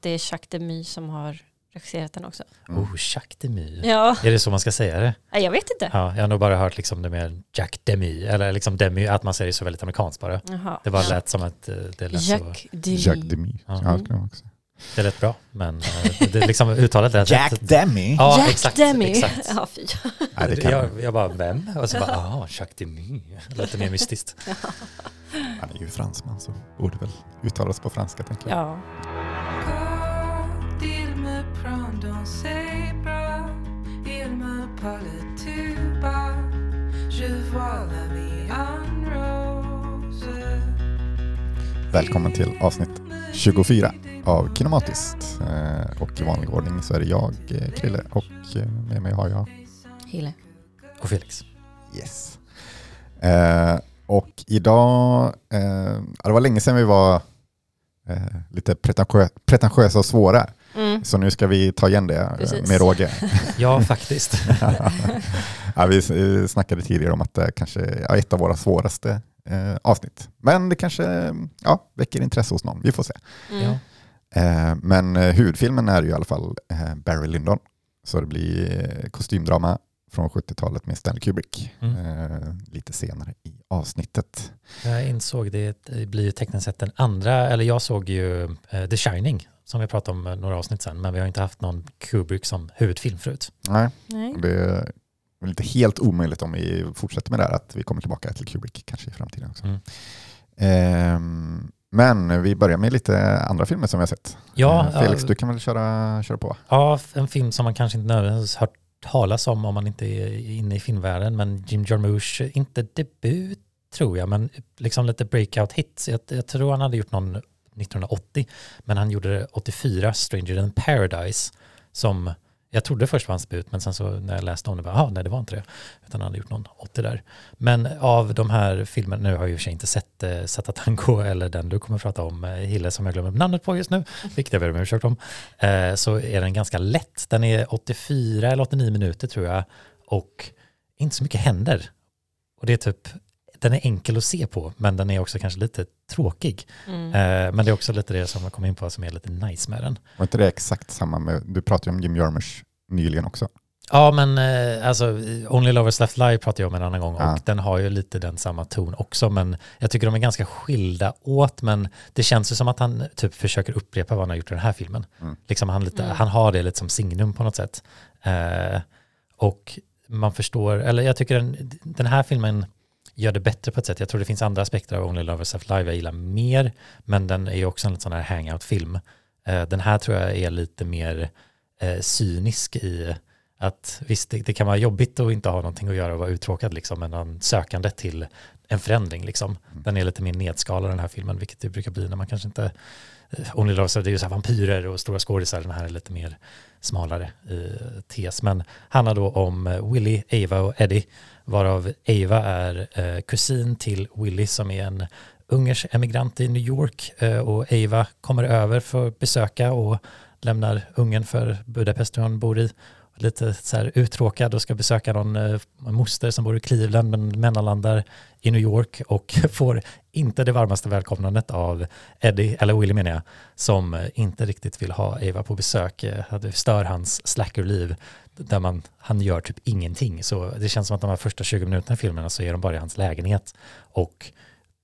att det är Jacques Demy som har regisserat den också. Mm. Oh, Jacques Demy. Ja, Är det så man ska säga det? Nej, jag vet inte. Ja, jag har nog bara hört liksom det med Jack Demy, eller liksom Demy, att man säger det så väldigt amerikanskt bara. Jaha. Det bara Ja. lät som att eh, det lät, så, Jacques Demy. Jacques Demy. Ja. Ja, det kan man också. det lät bra, men eh, det liksom uttalet lät Jack rätt. Demy? Ja, Jack exakt. Demy. exakt. Ja, fy. Kan jag, jag bara, vem? Och så bara, jaha, Jacques Demy. Lite mer mystiskt. Han är ju fransman så borde väl uttalas på franska tänker jag. Ja. Il me prend dans ses bras, il me parle tout bas. Je vois la vie en rose. Välkommen till avsnitt 24 av Kinematiskt. Eh, Och i vanlig ordning så är det jag, eh, Krille, och eh, med mig har jag Hille. Och Felix. Yes. Och idag, det var länge sedan vi var lite pretentiö pretentiösa och svåra. Mm. Så nu ska vi ta igen det eh, Precis. med råge. Ja, faktiskt. ja, vi snackade tidigare om att det kanske är ett av våra svåraste eh, avsnitt. Men det kanske ja, väcker intresse hos någon, vi får se. Mm. Eh, men eh, huvudfilmen är ju i alla fall eh, Barry Lyndon. Så det blir eh, kostymdrama från 70-talet med Stanley Kubrick. Mm. Eh, lite senare i avsnittet. Jag insåg det, det blir ju tekniskt sett den andra, eller jag såg ju eh, The Shining, som vi pratade om eh, några avsnitt sedan, men vi har inte haft någon Kubrick som huvudfilm förut. Nej, Nej. det är väl inte helt omöjligt om vi fortsätter med det här att vi kommer tillbaka till Kubrick kanske i framtiden också. Mm. Ehm, men vi börjar med lite andra filmer som vi har sett. Ja, Eh, Felix, ja, du kan väl köra, köra på? ja, en film som man kanske inte nödvändigtvis hört talas om om man inte är inne i filmvärlden, men Jim Jarmusch, inte debut tror jag, men liksom lite breakout hits. Jag, jag tror han hade gjort någon 1980, men han gjorde det 84, Stranger than Paradise, som jag trodde först var hans debut, men sen så när jag läste om det, bara, ah, nej det var inte det, utan han hade gjort någon 80 där. Men av de här filmerna, nu har jag i och för sig inte sett eh, Tango eller den du kommer att prata om, eh, Hille, som jag glömmer namnet på just nu, vilket jag ber om ursäkt om, eh, så är den ganska lätt. Den är 84 eller 89 minuter tror jag, och inte så mycket händer. Och det är typ, den är enkel att se på, men den är också kanske lite tråkig. Mm. Eh, men det är också lite det som jag kom in på som är lite nice med den. Var inte det exakt samma med, du pratade ju om Jim Jarmusch nyligen också. Ja, men eh, alltså Only Lovers Left Live pratade jag om en annan gång Ja. och den har ju lite den samma ton också, men jag tycker de är ganska skilda åt, men det känns ju som att han typ försöker upprepa vad han har gjort i den här filmen. Mm. Liksom han, lite, Mm. han har det lite som signum på något sätt. Eh, och man förstår, eller jag tycker den, den här filmen gör det bättre på ett sätt. Jag tror det finns andra aspekter av Only Lovers Left Live jag gillar mer, men den är ju också en sån här hangout-film. Eh, den här tror jag är lite mer eh, cynisk i att visst, det, det kan vara jobbigt att inte ha någonting att göra och vara uttråkad liksom, men en sökande till en förändring liksom. Den är lite mer nedskalad den här filmen, vilket det brukar bli när man kanske inte eh, Only Lovers, det är ju så här vampyrer och stora skådisar, den här är lite mer smalare i tes. Men handlar då om Willy, Ava och Eddie, varav Eva är eh, kusin till Willy som är en ungersk emigrant i New York eh, och Eva kommer över för att besöka och lämnar Ungern för Budapest där hon bor i. Lite så här uttråkad och ska besöka någon eh, moster som bor i Cleveland men mellanlandar i New York och får inte det varmaste välkomnandet av Eddie, eller Willy menar jag, som inte riktigt vill ha Eva på besök. Eh, Det stör hans slackerliv där man, han gör typ ingenting. Så det känns som att de här första 20 minuterna i filmerna så är de bara i hans lägenhet och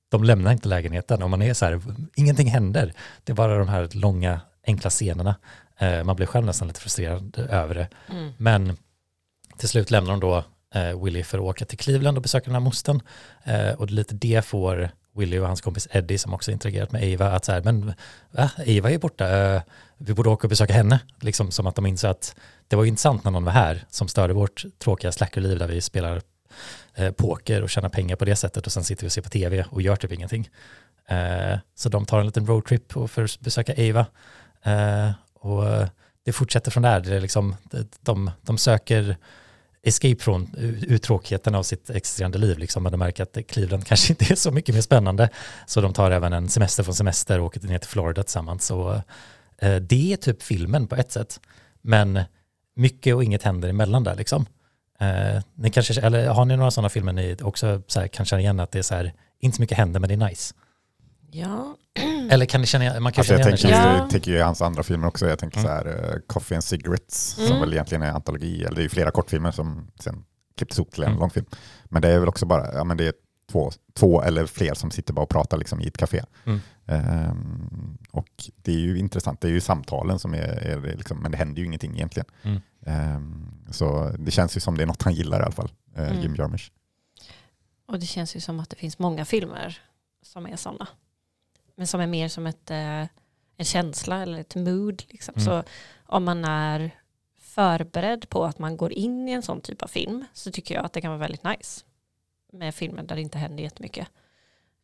de lämnar inte lägenheten och man är så här, ingenting händer. Det är bara de här långa enkla scenerna. Eh, Man blir själv nästan lite frustrerad över det. Mm. Men till slut lämnar de då eh, Willy för att åka till Cleveland och besöka den här mostern. Eh, och lite det får Willy och hans kompis Eddie som också interagerat med Ava att så här, men va? Ava är borta, vi borde åka och besöka henne. Liksom som att de inser att det var ju intressant när någon var här som störde vårt tråkiga slackerliv där vi spelar poker och tjänar pengar på det sättet och sen sitter vi och ser på tv och gör typ ingenting. Så de tar en liten roadtrip och för att besöka Ava. Och det fortsätter från där. Det är liksom, de, de söker escape från uttråkigheten av sitt existerande liv. Liksom. Men de märker att Cleveland kanske inte är så mycket mer spännande. Så de tar även en semester från semester och åker ner till Florida tillsammans. Så, eh, det är typ filmen på ett sätt. Men mycket och inget händer emellan där liksom. Eh, ni kanske, eller har ni några sådana filmer ni också så här, kan känna igen att det är så här, inte så mycket händer men det är nice? Ja, eller kan ni känna, man kan Alltså känna jag igen tänker, jag tänker ju i hans andra filmer också. Jag tänker Mm. så här, eh, Coffee and Cigarettes, som Mm. väl egentligen är en antologi, eller det är ju flera kortfilmer som sen klipptes ihop till en Mm. långfilm. Men det är väl också bara, ja men det är två, två eller fler som sitter bara och pratar liksom i ett café. Mm. Ehm, och det är ju intressant, det är ju samtalen som är, är det liksom, men det händer ju ingenting egentligen. Mm. Ehm, så det känns ju som det är något han gillar i alla fall, Mm. Jim Jarmusch. Och det känns ju som att det finns många filmer som är sådana. Men som är mer som ett, eh, en känsla eller ett mood. Liksom. Mm. Så om man är förberedd på att man går in i en sån typ av film så tycker jag att det kan vara väldigt nice. Med filmer där det inte händer jättemycket.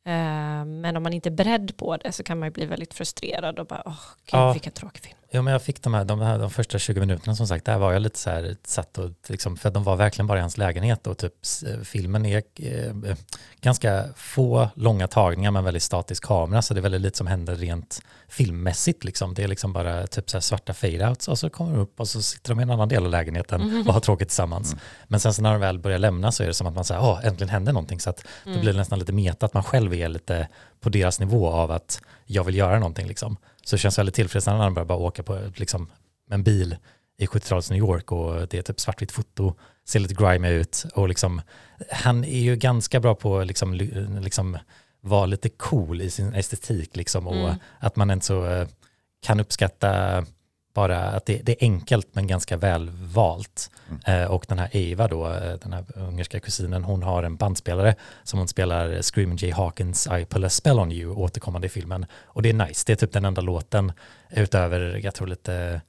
Eh, men om man inte är beredd på det så kan man ju bli väldigt frustrerad och bara, åh gud Ja. vilken tråkig film. Jo, men jag fick de här, de här de första 20 minuterna som sagt, där var jag lite så här satt och liksom, för de var verkligen bara i hans lägenhet och typ s- filmen är eh, ganska få långa tagningar med en väldigt statisk kamera så det är väldigt lite som händer rent filmmässigt liksom. Det är liksom bara typ så här svarta fade-outs och så kommer de upp och så sitter de i en annan del av lägenheten Mhm. och har tråkigt tillsammans. Mm. Men sen så när de väl börjar lämna så är det som att man säger, åh, äntligen händer någonting så att Mm. det blir nästan lite meta att man själv är lite på deras nivå av att jag vill göra någonting liksom. Så det känns väldigt tillfredsställande när börjar bara åka på liksom, en bil i 70-talets New York och det är typ svartvitt foto, ser lite grimy ut och liksom, han är ju ganska bra på liksom, liksom vara lite cool i sin estetik liksom och Mm. att man inte så eh, kan uppskatta bara att det, det är enkelt men ganska väl valt. Eh, och den här Eva då, eh, den här ungerska kusinen, hon har en bandspelare som hon spelar Screaming Jay Hawkins I Pull a Spell on You återkommande i filmen. Och det är nice, det är typ den enda låten utöver, jag tror lite,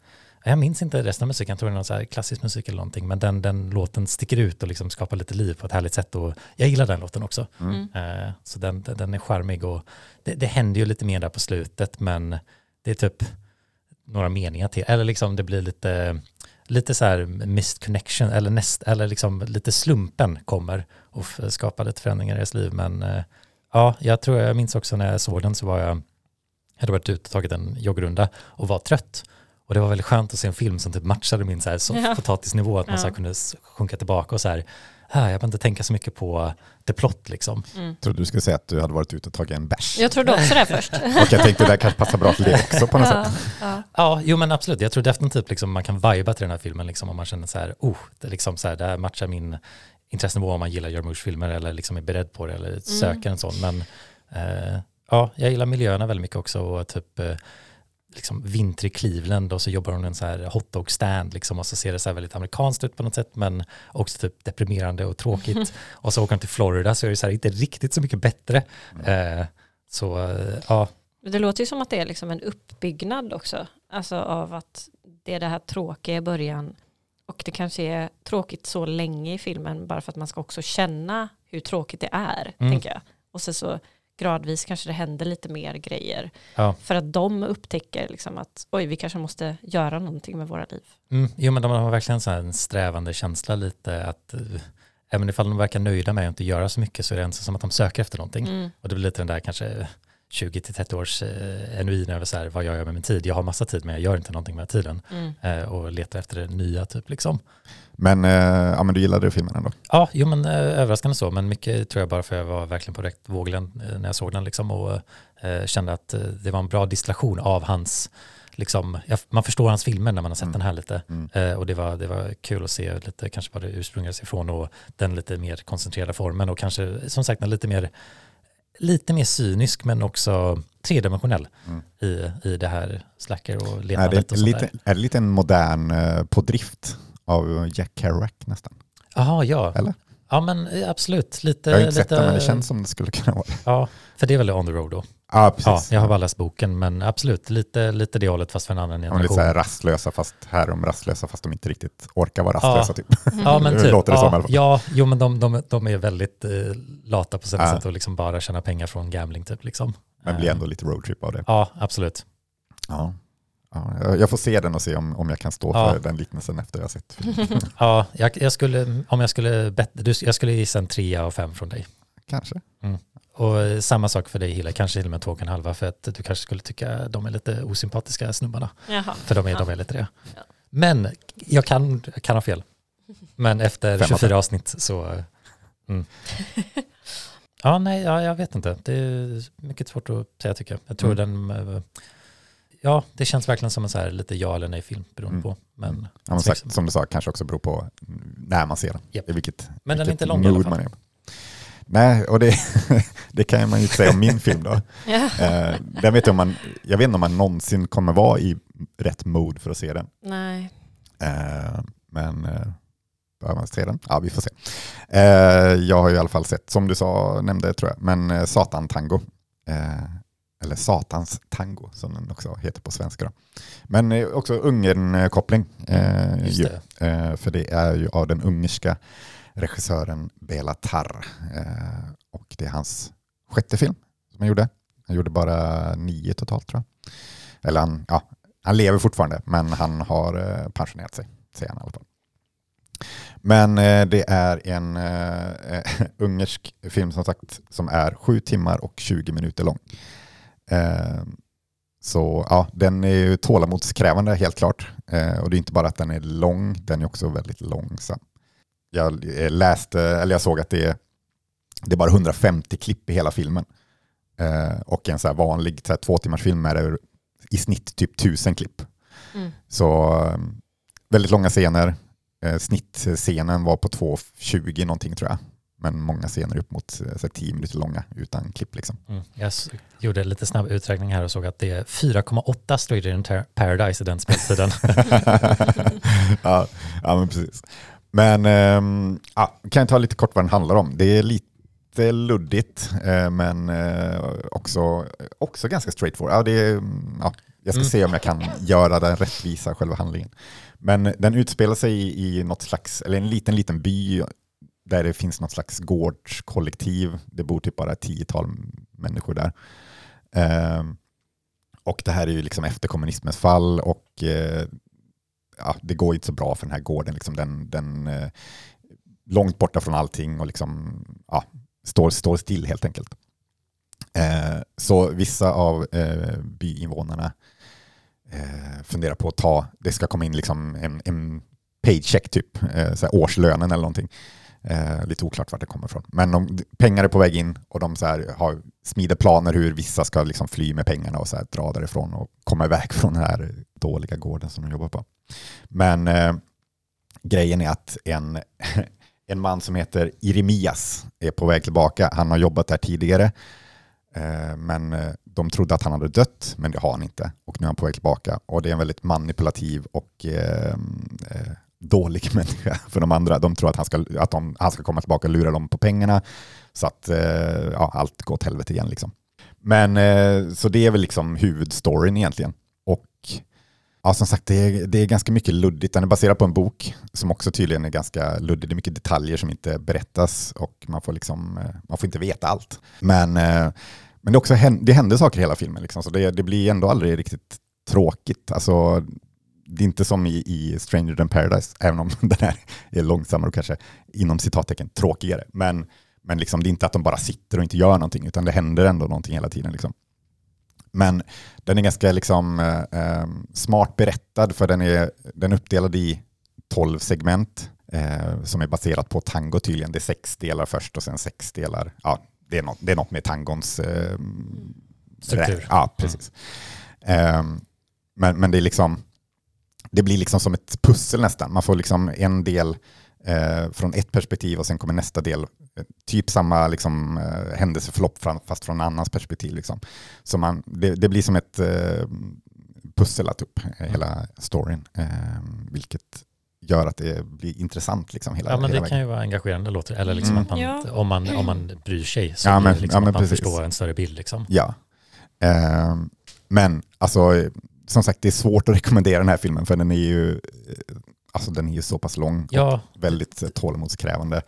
jag minns inte resten av musiken, jag tror det är någon så här klassisk musik eller någonting, men den, den låten sticker ut och liksom skapar lite liv på ett härligt sätt och jag gillar den låten också. Mm. Eh, så den, den är charmig och det, det händer ju lite mer där på slutet, men det är typ några meningar till, eller liksom det blir lite, lite så här missed connection, eller, näst, eller liksom lite slumpen kommer och skapar lite förändringar i deras liv, men eh, ja, jag tror jag minns också när jag såg den så var jag, jag hade varit ute och tagit en joggrunda och var trött. Och det var väldigt skönt att se en film som typ matchade min så här soft Ja. potatisnivå, att man så Ja. kunde s- sjunka tillbaka och så här, ah, jag behöver inte tänka så mycket på the plot liksom. Mm. Jag trodde du skulle säga att du hade varit ute och tagit en bärs. Jag trodde också det först. Och jag tänkte det där kanske passar bra till det också på något ja, sätt. ja. Ja, jo men absolut. Jag tror definitivt liksom man kan viba till den här filmen liksom om man känner så här, oh, det, liksom så här, det här matchar min intressenivå om man gillar Jarmusch-filmer eller liksom är beredd på det eller söker en sån. Men eh, ja, jag gillar miljöerna väldigt mycket också och typ eh, liksom vinter i Cleveland och så jobbar hon i en så här hotdog stand liksom och så ser det så här väldigt amerikanskt ut på något sätt men också typ deprimerande och tråkigt. och så åker hon till Florida så är det så här inte riktigt så mycket bättre. Eh, så eh, ja, Det låter ju som att det är liksom en uppbyggnad också. Alltså av att det är det här tråkiga i början. Och det kanske är tråkigt så länge i filmen bara för att man ska också känna hur tråkigt det är. Mm. tänker jag. Och sen så gradvis kanske det händer lite mer grejer. Ja. För att de upptäcker liksom att oj, vi kanske måste göra någonting med våra liv. Mm, jo men de har verkligen så här en strävande känsla lite att eh, även ifall de verkar nöjda med att inte göra så mycket så är det ändå som att de söker efter någonting. Mm. Och det blir lite den där kanske 20-30 års eh, enuin över så här, vad gör jag med min tid? Jag har massa tid men jag gör inte någonting med tiden Mm. eh, och letar efter det nya typ liksom. Men, eh, ja, men du gillade filmen ändå? Ja, jo men eh, överraskande så, men mycket tror jag bara för jag var verkligen på rätt våglängd eh, när jag såg den liksom och eh, kände att eh, det var en bra distillation av hans, liksom, jag, man förstår hans filmer när man har sett Mm. den här lite. Mm. Eh, och det var, det var kul att se lite kanske vad det ursprungade sig ifrån och den lite mer koncentrerade formen och kanske som sagt en lite mer, lite mer cynisk men också tredimensionell Mm. i, i det här slacker och Är letandet det, och sånt lite, är det lite en modern eh, på drift av Jack Kerouac nästan? Jaha, ja. Eller? Ja men eh, absolut, lite. Jag har inte sett lite, den men det känns som det skulle kunna vara det. Ja, för det är väl on the road då. Ja, precis. Ja, jag har bara läst boken men absolut, lite, lite det hållet fast för en annan De är lite generation. så här rastlösa fast här är de rastlösa fast de inte riktigt orkar vara Ja. rastlösa typ. Ja, men typ. låter det ja, som. Ja, jo, men de, de, de är väldigt eh, lata på sätt Ja. sätt och liksom bara tjäna pengar från gambling typ. Liksom. Men blir Eh, ändå lite roadtrip av det. Ja, absolut. Ja. Ja, jag- får se den och se om, om jag kan stå Ja. för den liknelsen efter jag sett filmen. Ja, jag, jag skulle, om jag skulle, bet, du, jag skulle gissa en trea av fem från dig. Kanske. Och eh, samma sak för dig Hille, kanske till och med två och en halva för att du kanske skulle tycka de är lite osympatiska snubbarna. Jaha. För de är, Ja. de är lite det. Ja. Men jag kan, kan ha fel. Men efter Fem av 24 avsnitt så... eh, Mm. Ja, nej, ja, jag vet inte. Det är mycket svårt att säga tycker jag. Jag tror den, eh, ja, det känns verkligen som en så här lite ja eller nej film beroende Mm. på. Men, Ja, men sagt, som du sa, kanske också beror på när man ser den. I vilket, Men den är vilket inte lång i alla fall. Nej, och det, det kan man ju inte säga om min film då. Ja. Eh, den vet jag, om man, jag vet inte om man någonsin kommer vara i rätt mood för att se den. Nej. Eh, men eh, bör man se den? Ja, vi får se. Eh, jag har ju i alla fall sett, som du sa, nämnde tror jag, men eh, Satan Tango. Eh, eller Satans Tango som den också heter på svenska. Då. Men eh, också Ungern-koppling. Eh. Eh, för det är ju av den ungerska regissören Bela Tarr. Eh, och det är hans sjätte film som han gjorde. Han gjorde bara nio totalt tror jag. Eller han, ja, han lever fortfarande men han har eh, pensionerat sig, säger han i alla fall. Men eh, det är en eh, ungersk film som sagt som är sju timmar och 20 minuter lång. Eh, så ja, den är ju tålamodskrävande helt klart. Eh, och det är inte bara att den är lång, den är också väldigt långsam. Jag eh, läste, eller jag såg att det är, det är bara 150 klipp i hela filmen. Eh, och en så här vanlig så här, två timmars film är det i snitt typ tusen klipp. Mm. Så eh, väldigt långa scener. Eh, snittscenen var på 2.20 någonting tror jag. Men många scener upp mot eh, så här, 10 minuter långa utan klipp liksom. Mm. Jag gjorde lite snabb uträkning här och såg att det är 4,8 Stranger in Paradise i den speltiden. ja, ja, men precis. Men ehm, ja, kan jag ta lite kort vad den handlar om. Det är lite luddigt, eh, men eh, också, också ganska straightforward. Ja, det är, ja, jag ska Mm. se om jag kan göra den rättvisa, själva handlingen. Men den utspelar sig i, i något slags, eller en liten, liten by där det finns något slags gårdskollektiv. Det bor typ bara ett tiotal människor där. Ehm, och det här är ju liksom efter kommunismens fall och eh, ja, det går inte så bra för den här gården. Liksom den, den eh, långt borta från allting och liksom, ja, står, står still helt enkelt. Eh, så vissa av eh, byinvånarna eh, funderar på att ta, det ska komma in liksom en, en paycheck typ, eh, så här årslönen eller någonting. Eh, lite oklart vart det kommer ifrån. Men de, pengar är på väg in och de så här har, smider planer hur vissa ska liksom fly med pengarna och så här dra därifrån och komma iväg från den här dåliga gården som de jobbar på. Men eh, grejen är att en, en man som heter Iremias är på väg tillbaka. Han har jobbat där tidigare. Eh, men eh, de trodde att han hade dött, men det har han inte. Och nu är han på väg tillbaka. Och det är en väldigt manipulativ och eh, eh dålig människa för de andra. De tror att han ska, att de, han ska komma tillbaka och lura dem på pengarna så att eh, ja, allt går åt helvete igen. Liksom. Men eh, så det är väl liksom huvudstoryn egentligen. Och ja, som sagt, det är, det är ganska mycket luddigt. Den är baserad på en bok som också tydligen är ganska luddig. Det är mycket detaljer som inte berättas och man får, liksom, eh, man får inte veta allt. Men, eh, men det, också, det händer saker i hela filmen, liksom, så det, det blir ändå aldrig riktigt tråkigt. Alltså, det är inte som i, i Stranger than Paradise, även om den här är långsammare och kanske inom citattecken tråkigare. Men, men liksom, det är inte att de bara sitter och inte gör någonting, utan det händer ändå någonting hela tiden. Liksom. Men den är ganska liksom, eh, eh, smart berättad, för den är, den är uppdelad i 12 segment eh, som är baserat på tango tydligen. Det är sex delar först och sen sex delar. Ja, det, är något, det är något med tangons eh, Struktur. Ja, precis. Eh, men, men det är liksom det blir liksom som ett pussel nästan. Man får liksom en del eh, från ett perspektiv och sen kommer nästa del. Eh, typ samma liksom, eh, händelseförlopp fram- fast från en annans perspektiv. Liksom. Så man, det, det blir som ett eh, pussel att upp eh, hela storyn. Eh, vilket gör att det blir intressant liksom hela, Ja, men hela det vägen. kan ju vara engagerande låter Eller liksom Mm. att man, Ja. om, man, om man bryr sig så Ja, men- liksom ja, men att man precis. förstår en större bild. Liksom. Ja. Eh, men alltså, som sagt, det är svårt att rekommendera den här filmen för den är ju, alltså, den är ju så pass lång Ja, och väldigt eh, tålamodskrävande.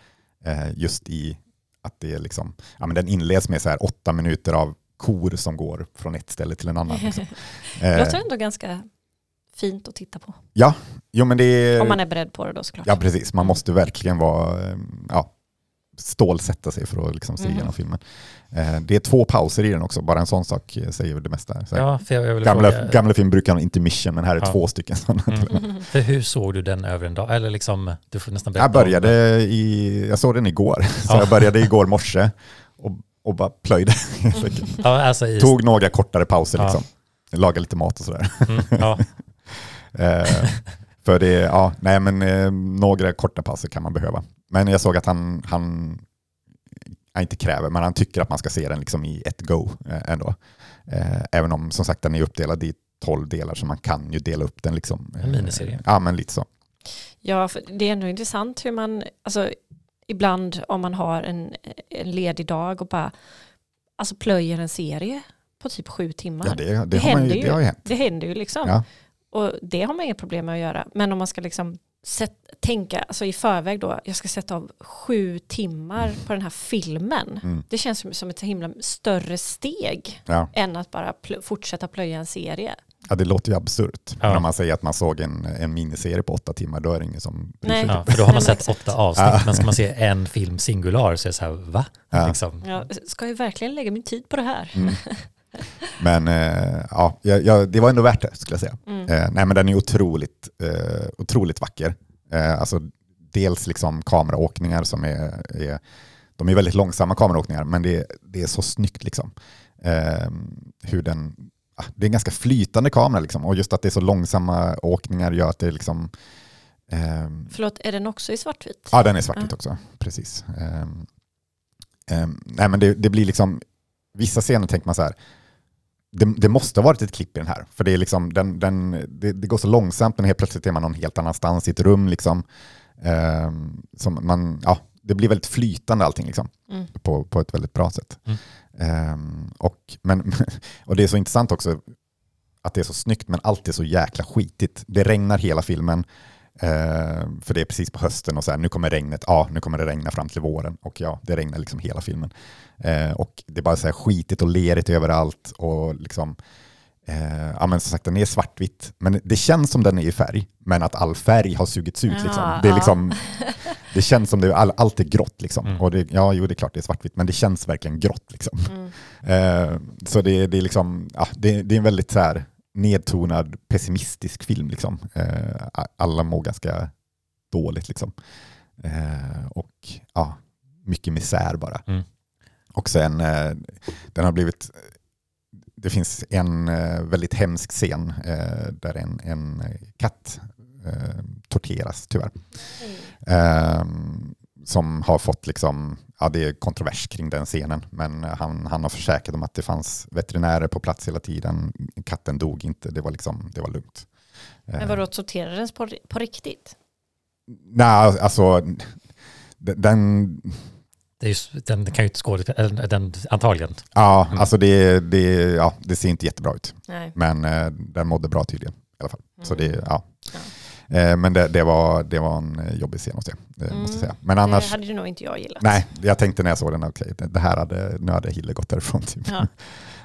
Eh, just i att det är liksom, ja, men den inleds med så här åtta minuter av kor som går från ett ställe till en annan. Liksom. Det Eh, låter ändå ganska fint att titta på. jo, men det är, Om man är beredd på det då såklart. Ja, precis. Man måste verkligen vara, eh, ja, stålsätta sig för att liksom se Mm. igenom filmen. Eh, det är två pauser i den också, bara en sån sak eh, säger det mesta. Ja gamla, fråga, gamla film brukar ha intermission, men här är Ja. två stycken sådana. Mm. För hur såg du den över en dag? Eller liksom, du får nästan Jag om- började i, jag såg den igår, så Ja. jag började igår morse och, och bara plöjde. alltså i, Tog några kortare pauser liksom. Lagade lite mat och sådär. mm, Eh, för det, ja, nej men några korta pauser kan man behöva. Men jag såg att han, han ja, inte kräver, men han tycker att man ska se den liksom i ett go eh, ändå. Eh, även om som sagt den är uppdelad i tolv delar så man kan ju dela upp den liksom. En miniserie. Eh, ja men lite så. Ja, för det är ändå intressant hur man, alltså ibland om man har en, en ledig dag och bara, alltså plöjer en serie på typ sju timmar. Ja, det, det, Det har man händer ju, ju. det har ju hänt. Det händer ju liksom. Ja. Och det har man inga problem med att göra. Men om man ska liksom sätt, tänka alltså i förväg då, jag ska sätta av sju timmar på den här filmen. Mm. Det känns som, som ett himla större steg Ja. än att bara pl- fortsätta plöja en serie. ja, det låter ju absurt. Ja. Om man säger att man såg en, en miniserie på åtta timmar, då är det ingen som. Nej. ja, för då har man sett åtta avsnitt, Ja. men ska man se en film singular så är det så här, va? Ja. Liksom. Jag ska ju verkligen lägga min tid på det här. Mm. Men eh, ja, jag, det var ändå värt det skulle jag säga. Mm. Eh, nej, men den är otroligt, eh, otroligt vacker. Eh, alltså, dels liksom kameraåkningar som är, är, de är väldigt långsamma kameraåkningar, men det, det är så snyggt. Liksom. Eh, hur den, det är en ganska flytande kamera liksom, och just att det är så långsamma åkningar gör att det är liksom... ehm, Förlåt, är den också i svartvit? Ja, den är svartvit Ja. också. Precis. Ehm, nej, men det, det blir liksom, vissa scener tänker man så här, det, det måste ha varit ett klipp i den här. För det, är liksom, den, den, det, det går så långsamt, men helt plötsligt är man någon helt annanstans i ett rum. Liksom. Ehm, som man, ja, det blir väldigt flytande allting liksom, Mm. på, på ett väldigt bra sätt. Mm. Ehm, och, men, och det är så intressant också att det är så snyggt, men allt är så jäkla skitigt. Det regnar hela filmen. Eh, för det är precis på hösten och så här, nu kommer regnet, ja nu kommer det regna fram till våren och ja, det regnar liksom hela filmen. Eh, och det är bara så här skitigt och lerigt överallt och liksom, eh, ja men som sagt den är svartvitt, men det känns som den är i färg, men att all färg har sugits ut liksom. Ja, Det, är ja. liksom, det känns som det, all, allt är grått liksom. Mm. Och det, ja, jo det är klart det är svartvitt, men det känns verkligen grått liksom. Mm. Eh, så det, det är liksom, ja, det, det är en väldigt så här nedtonad pessimistisk film. Liksom. Eh, alla mår ganska dåligt. Liksom. Eh, och ja, mycket misär bara. Mm. Och sen, eh, den har blivit, det finns en eh, väldigt hemsk scen eh, där en, en katt eh, torteras tyvärr. Eh, som har fått liksom, ja det är kontrovers kring den scenen, men han, han har försäkrat om att det fanns veterinärer på plats hela tiden. Katten dog inte, det var, liksom, det var lugnt. Men vadå, sorterades på, på riktigt? Nej, alltså den, Det, är ju, den kan ju inte skådespela, den, antagligen. ja, Mm. alltså det, det, ja, det ser inte jättebra ut, Nej. men eh, den mådde bra tydligen i alla fall. Så Mm. det, ja. Eh, men det, det, var, det var en eh, jobbig scen hos det, det måste jag Mm. säga. Men annars, Det hade ju nog inte jag gillat. nej, jag tänkte när jag såg den, okej, det, det här hade, nu hade Hille gått därifrån. Typ. Ja.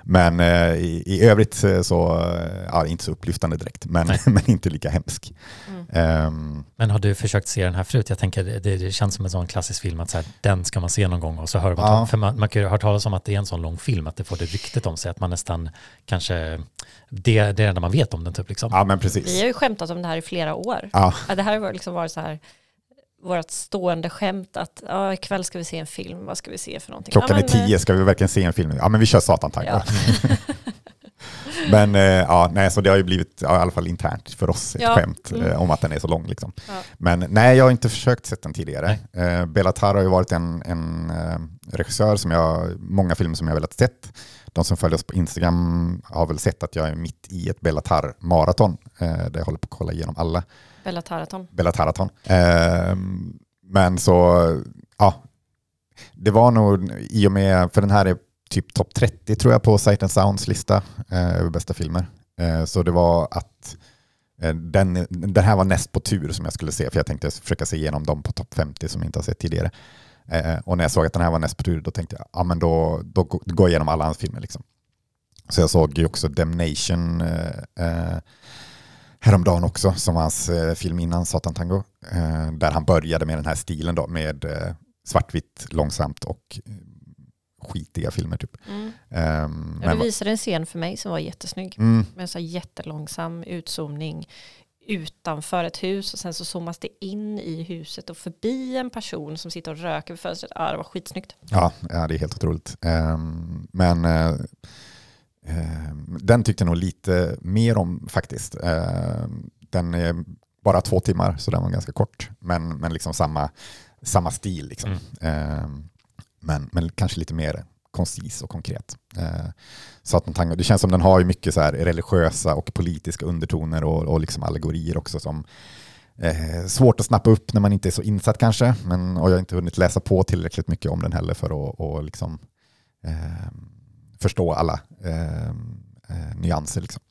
Men eh, i, i övrigt eh, så, eh, ja, inte så upplyftande direkt, men, men inte lika hemsk. Mm. Ehm, Men har du försökt se den här förut? Jag tänker det, det känns som en sån klassisk film att så här, den ska man se någon gång och så hör man, Ja. för man, man kan ju höra talas om att det är en sån lång film att det får det ryktet om sig att man nästan kanske, det, det är det enda man vet om den typ liksom. ja, men Vi precis. har ju skämtat om det här i flera år. Ja, Ja, det här har liksom varit så här vårt stående skämt att ja, ikväll ska vi se en film, vad ska vi se för någonting? klockan ja, är tio, ska vi verkligen se en film? Ja, men vi kör Satan Tango. Ja. Men eh, ja, nej, så det har ju blivit, ja, i alla fall internt för oss, ett Ja. skämt Mm. eh, om att den är så lång. Liksom. Ja. Men nej, jag har inte försökt sett den tidigare. Eh, Belatar har ju varit en, en eh, regissör som jag, många filmer som jag har velat sett. De som följer oss på Instagram har väl sett att jag är mitt i ett Belatar-maraton, eh, där jag håller på att kolla igenom alla Bella Taraton. Eh, men så, ja, det var nog i och med, för den här är typ topp 30 tror jag på Sight and Sounds lista eh, över bästa filmer. Eh, så det var att eh, den, den här var näst på tur som jag skulle se, för jag tänkte försöka se igenom dem på topp 50 som jag inte har sett tidigare. Eh, och när jag såg att den här var näst på tur, då tänkte jag, ja men då, då går jag igenom alla hans filmer. Liksom. Så jag såg ju också Damnation eh, eh, häromdagen också, som var hans eh, film innan Satan Tango. Eh, där han började med den här stilen då, med eh, svartvitt, långsamt och skitiga filmer typ. Mm. Ehm, Ja, men- du visade en scen för mig som var jättesnygg. mm, Med en så här jättelångsam utzoomning. utanför ett hus och sen så zoomas det in i huset och förbi en person som sitter och röker vid fönstret. Ja, det var skitsnyggt. Ja, ja det är helt otroligt. Ehm, men ehm, den tyckte jag nog lite mer om faktiskt. Ehm, den är bara två timmar, så den var ganska kort. Men, men liksom samma, samma stil. Liksom. Ehm, men, men kanske lite mer koncis och konkret. Eh, Satan Tango, det känns som den har ju mycket så religiösa och politiska undertoner och, och liksom allegorier också som eh, svårt att snappa upp när man inte är så insatt kanske. Men, och jag har inte hunnit läsa på tillräckligt mycket om den heller för att och liksom, eh, förstå alla eh, eh, nyanser. Liksom.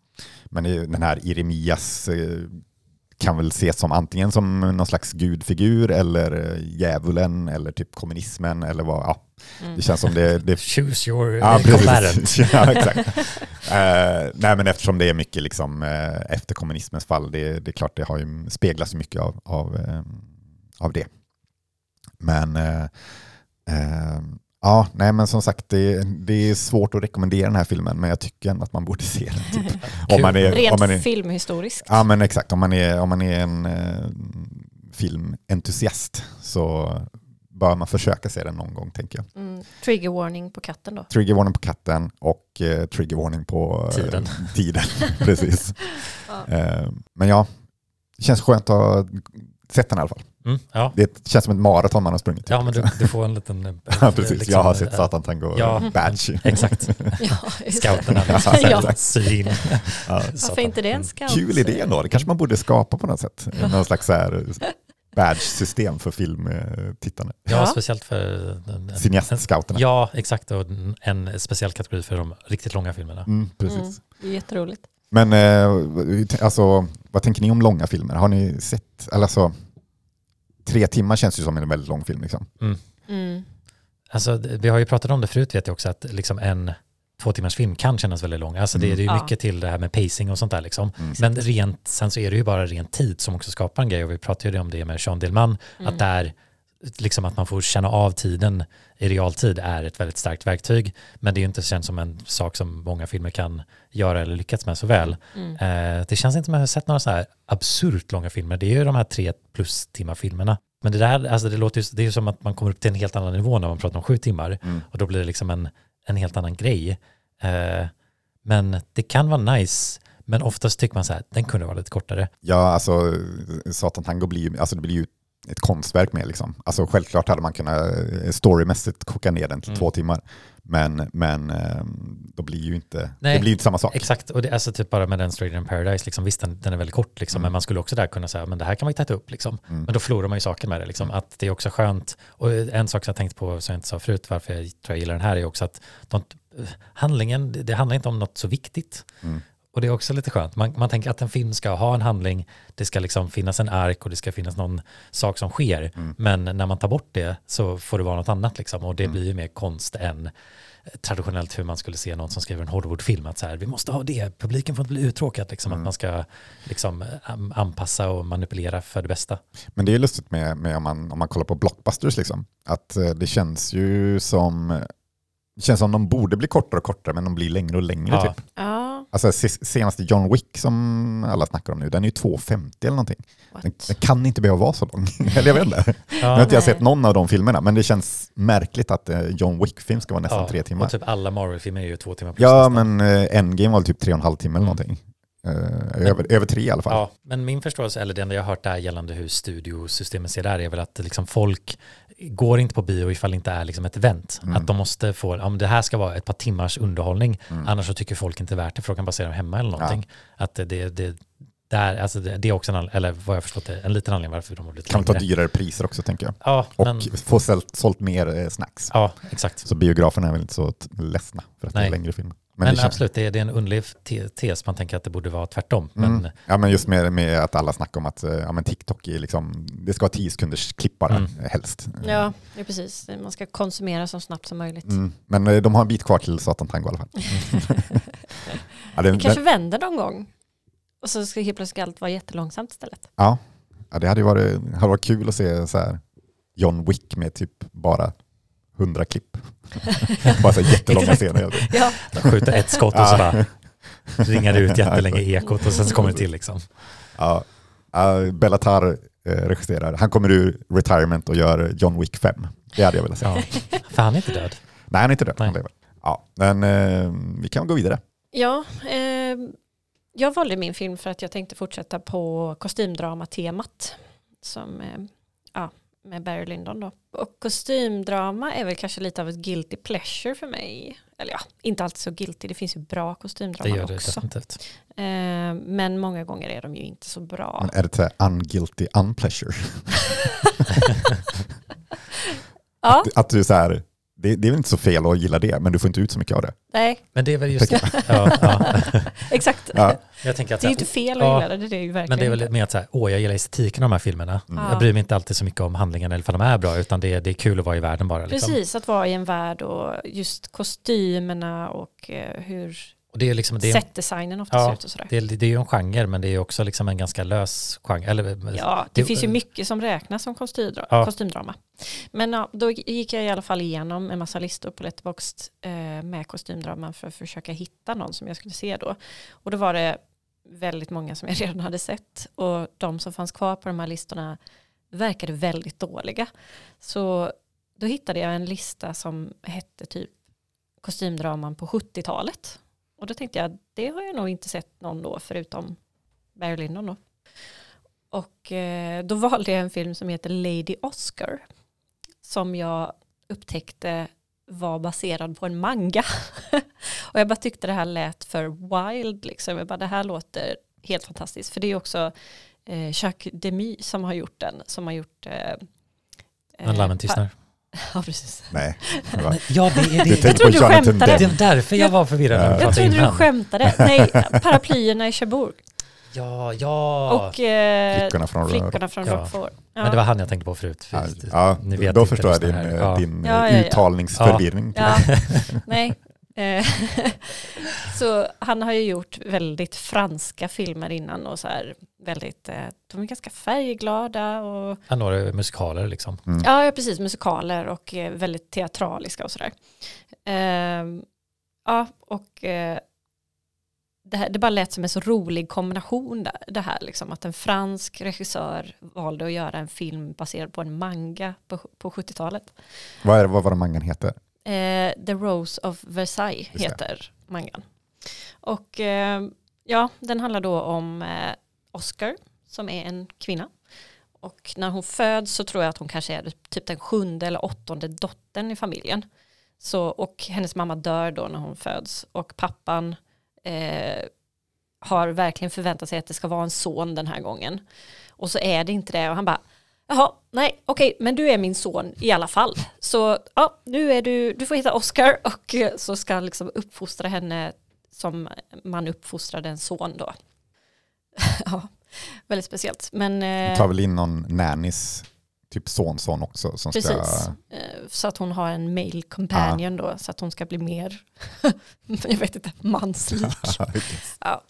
Men den här Iremias eh, kan väl ses som antingen som någon slags gudfigur eller eh, djävulen eller typ kommunismen eller vad. Ja, Mm. det känns som det, det Choose your Ja, ja, combatant. ja, exakt. Eh, nej, men eftersom det är mycket liksom, eh, efter kommunismens fall, det, det är klart det har ju speglas mycket av, av, eh, av det. Men eh, eh, ja, nej, men som sagt, det, det är svårt att rekommendera den här filmen, men jag tycker ändå att man borde se den. Typ. om man är, Rent om man är, filmhistoriskt. ja, men exakt. Om man är, om man är en eh, filmentusiast så bör man försöka se den någon gång, tänker jag. Mm. Trigger warning på katten då. Trigger warning på katten och eh, trigger warning på eh, Tiden. tiden. Precis. Ja. Eh, men ja, det känns skönt att ha sett den i alla fall. Mm, ja. Det känns som ett maraton man har sprungit. ja, men du, du får en liten... eh, Ja, precis. liksom, jag har sett eh, Satan Tango ja. badge. Exakt. Ja. Scouterna. Ja. Liksom. Ja. Varför inte det en scout? Kul idé ändå. Det kanske man borde skapa på något sätt. Någon slags så här badge-system för filmtittarna. Ja, Ja. speciellt för... Cineastscouterna. Ja, exakt. Och en speciell kategori för de riktigt långa filmerna. Mm, precis. Mm. Det är jätteroligt. Men eh, alltså, vad tänker ni om långa filmer? Har ni sett, eller alltså, tre timmar känns ju som en väldigt lång film. Liksom. Mm. Alltså, det- vi har ju pratat om det förut vet jag också, att liksom en två timmars film kan kännas väldigt lång. Alltså det, Mm. det är ju Ja. mycket till det här med pacing och sånt där liksom. Mm. Men rent, sen så är det ju bara rent tid som också skapar en grej och vi pratade ju om det med Sean Dillman, Mm. att där liksom att man får känna av tiden i realtid är ett väldigt starkt verktyg. Men det är ju inte känns som en sak som många filmer kan göra eller lyckats med så väl. Mm. Eh, det känns inte som att jag har sett några så här absurt långa filmer. Det är ju de här tre plus timmar filmerna. Men det där, alltså det låter ju, det är ju som att man kommer upp till en helt annan nivå när man pratar om sju timmar. Mm. Och då blir det liksom en, en helt annan grej. Eh, men det kan vara nice, men oftast tycker man så här, den kunde vara lite kortare. Ja, alltså Satan Tango blir ju, alltså det blir ju ett konstverk med. Liksom. Alltså, självklart hade man kunnat eh, storymässigt koka ner den till Mm. två timmar. Men, men eh, då blir ju inte, Nej, det blir inte samma sak. Exakt, och det, alltså typ bara med den Stranger in Paradise, liksom, visst den, den är väldigt kort, liksom, Mm. men man skulle också där kunna säga, men det här kan man ju ta upp. Liksom. Mm. Men då förlorar man ju saken med det. Liksom, att det är också skönt, och en sak som jag tänkt på som jag inte sa förut, varför jag tror jag gillar den här är också att de, handlingen, det handlar inte om något så viktigt. Mm. Och det är också lite skönt. Man, man tänker att en film ska ha en handling, det ska liksom finnas en ark och det ska finnas någon sak som sker. Mm. Men när man tar bort det så får det vara något annat. Liksom. Och det Mm. blir ju mer konst än eh, traditionellt hur man skulle se någon som skriver en Hollywoodfilm. Att så här, vi måste ha det, publiken får inte bli uttråkad. Liksom, Mm. Att man ska liksom, anpassa och manipulera för det bästa. Men det är lustigt med, med om, man, om man kollar på blockbusters, liksom, att eh, det känns ju som det känns som de borde bli kortare och kortare, men de blir längre och längre. Ja. Typ. Ja, Alltså, se- senaste John Wick som alla snackar om nu, den är ju 2,50 eller någonting. Den, den kan inte behöva vara så lång. eller jag vet inte. Nu har Ja, inte jag sett någon av de filmerna, men det känns märkligt att eh, John Wick-film ska vara nästan ja, tre timmar. Och typ alla Marvel-filmer är ju två timmar plus ja, nästan. men eh, Endgame var typ tre och en halv timme eller Mm. någonting. Eh, över, över tre i alla fall. Ja, men min förståelse, eller det enda jag har hört där gällande hur studiosystemet ser där är väl att liksom folk går inte på bio ifall det inte är liksom ett event. Mm. Att de måste få, ja, men det här ska vara ett par timmars underhållning, Mm. annars så tycker folk inte det är värt det för de kan bara se dem hemma eller någonting. Att det, det, det, där, alltså det, det är också en, eller vad jag förstått det, en liten anledning varför de har blivit Kan ta dyrare priser också tänker jag. Ja, Och men, få sålt, sålt mer eh, snacks. ja, exakt. Så biograferna är väl inte så ledsna för att det Nej. är längre filmer. Men, det känns- absolut, det är, det är en underlig te- tes, man tänker att det borde vara tvärtom. Men Mm. Ja, men just med, med att alla snackar om att eh, ja, men TikTok är liksom, det ska vara 10 sekunders klipp bara, Mm. eh, helst. Ja, ja, precis. Man ska konsumera så snabbt som möjligt. Mm. Men eh, de har en bit kvar till Satan Tango i alla fall. ja, det, Det kanske det, vänder någon gång. Och så ska helt plötsligt allt vara jättelångsamt istället. ja, ja, det hade ju varit, hade varit kul att se så här, John Wick med typ bara 100 klipp. bara så jättelånga scener. Ja, de skjuter ett skott och så bara ringar det ut jättelänge ekot och sen så kommer det till liksom. Ja, Uh, Bellatar eh, regisserar. Han kommer ur retirement och gör John Wick 5. Det hade jag velat se. Ja. För han är inte död. Nej, han är inte död. Nej. Han lever. Ja, men eh, vi kan gå vidare. Ja, eh, jag valde min film för att jag tänkte fortsätta på kostymdrama-temat. Som, eh, ja, med Barry Lyndon då. Och kostymdrama är väl kanske lite av ett guilty pleasure för mig. Eller ja, inte alltid så guilty, det finns ju bra Det kostymdrama gör det också. definitivt. Eh, men många gånger är de ju inte så bra. Men är det så unguilty unpleasure? Ja, Att du så här, det, det är väl inte så fel att gilla det, men du får inte ut så mycket av det. nej, Men det är väl just det. Ja, ja. exakt. Ja. Jag tänker att Det är ju inte fel att Ja, gilla det, det är ju verkligen men det är väl mer att så här, åh jag gillar estetiken av de här filmerna. Mm. Ja. Jag bryr mig inte alltid så mycket om handlingen eller om de är bra, utan det är, det är kul att vara i världen bara. Liksom. Precis, att vara i en värld och just kostymerna och eh, hur Och det är liksom, det är, setdesignen ofta Ja, ser ut och sådär. det, är, det är ju en genre, men det är också liksom en ganska lös genre. Eller, Ja, det, det- finns ju mycket som räknas som kostymdra- Ja. kostymdrama. Men ja, då gick jag i alla fall igenom en massa listor på Letterboxd eh, med kostymdrama för att försöka hitta någon som jag skulle se då. Och då var det väldigt många som jag redan hade sett och de som fanns kvar på de här listorna verkade väldigt dåliga. Så då hittade jag en lista som hette typ kostymdraman på 70-talet. Och då tänkte jag, det har jag nog inte sett någon då förutom Barry Lyndon då. Och eh, då valde jag en film som heter Lady Oscar. Som jag upptäckte var baserad på en manga. och jag bara tyckte det här lät för wild liksom. Jag bara, det här låter helt fantastiskt. För det är också eh, Jacques Demy som har gjort den. Som har gjort... Eh, En lammen tystnar. Ja, precis. Nej. det var- Ja, det är Du det. tänkte trodde du skämtade. Det är därför jag var förvirrad när Ja. du Jag pratade trodde du skämtade. Nej, paraplyerna i Cherbourg. Ja, ja. Och eh, Flickorna från flickorna från Ja. Rockford. Ja. Men det var han jag tänkte på förut. för Ja, just- ja, ni vet då förstår jag din, eh, Ja. din Ja, ja, ja. uttalningsförvirring. Ja, nej. Eh, så han har ju gjort väldigt franska filmer innan och så här väldigt, eh, de är ganska färgglada och Han några musikaler liksom. Mm. ja, ja precis, musikaler och eh, väldigt teatraliska och sådär. Eh, ja, och det, här, det bara lät som en så rolig kombination där, det här liksom att en fransk regissör valde att göra en film baserad på en manga på, på 70-talet. Vad, är, vad var det mangan heter? Eh, The Rose of Versailles Just det. heter mangan. Och eh, ja, den handlar då om eh, Oscar som är en kvinna. Och när hon föds så tror jag att hon kanske är typ den sjunde eller åttonde dottern i familjen. Så, och hennes mamma dör då när hon föds. Och pappan eh, har verkligen förväntat sig att det ska vara en son den här gången. Och så är det inte det. Och han bara, jaha, nej, okej, men du är min son i alla fall. Så ja, nu är du, du får heta Oscar och eh, så ska han liksom uppfostra henne som man uppfostrade en son då. ja, väldigt speciellt. Men eh, tar väl in någon nannies, typ sonson också, som precis, ska... eh, så att hon har en male companion då, så att hon ska bli mer, jag vet inte, manslik. Ja.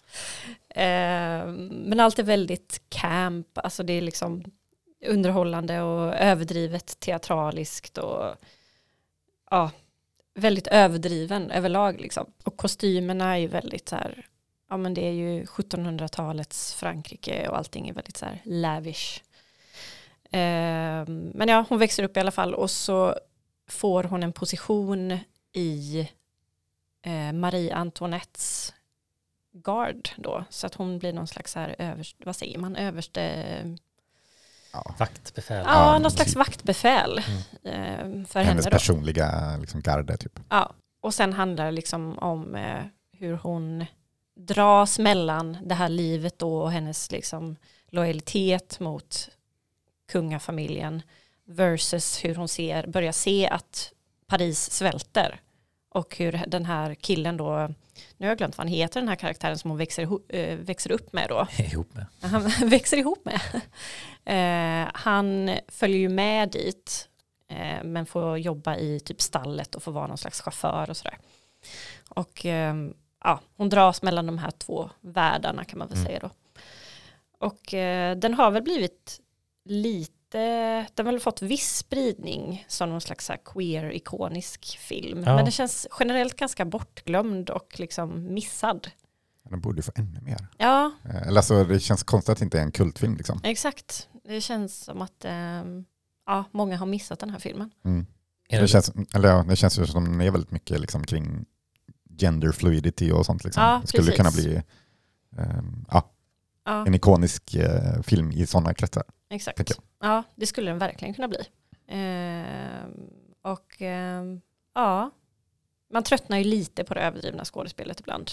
Eh, men allt är väldigt camp, alltså det är liksom underhållande och överdrivet teatraliskt och ja, väldigt överdriven överlag liksom. Och kostymerna är ju väldigt så här, ja men det är ju 1700-talets Frankrike och allting är väldigt så här lavish. Eh, men ja, hon växer upp i alla fall och så får hon en position i eh, Marie Antoinettes guard då. Så att hon blir någon slags här överste, vad säger man, överste, Ja. Vaktbefäl. ja, Ja, någon slags vaktbefäl eh, för Hennes henne personliga liksom, garde typ. Ja, och sen handlar det liksom om eh, hur hon dras mellan det här livet då och hennes liksom lojalitet mot kungafamiljen versus hur hon ser, börjar se att Paris svälter och hur den här killen då, nu har jag glömt vad han heter den här karaktären som hon växer, eh, växer upp med då, Ihop med. han växer ihop med. Eh, han följer ju med dit eh, men får jobba i typ stallet och får vara någon slags chaufför och sådär. Och eh, ja, hon dras mellan de här två världarna kan man väl Mm. säga då. Och den har väl blivit lite, den har väl fått viss spridning som någon slags queer-ikonisk film. Ja. Men den känns generellt ganska bortglömd och liksom missad. Den borde ju få ännu mer. Ja, Eh, Eller alltså, det känns konstigt att det inte är en kultfilm. Liksom. exakt. Det känns som att ehm, ja, många har missat den här filmen. Mm. Det, det, känns, eller ja, det känns ju som den är väldigt mycket liksom, kring gender fluidity och sånt. Liksom. Ja, det skulle precis. kunna bli ehm, ja, Ja, en ikonisk eh, film i sådana kretsar. Exakt. Ja, det skulle den verkligen kunna bli. Ehm, och ehm, ja, man tröttnar ju lite på det överdrivna skådespelet ibland.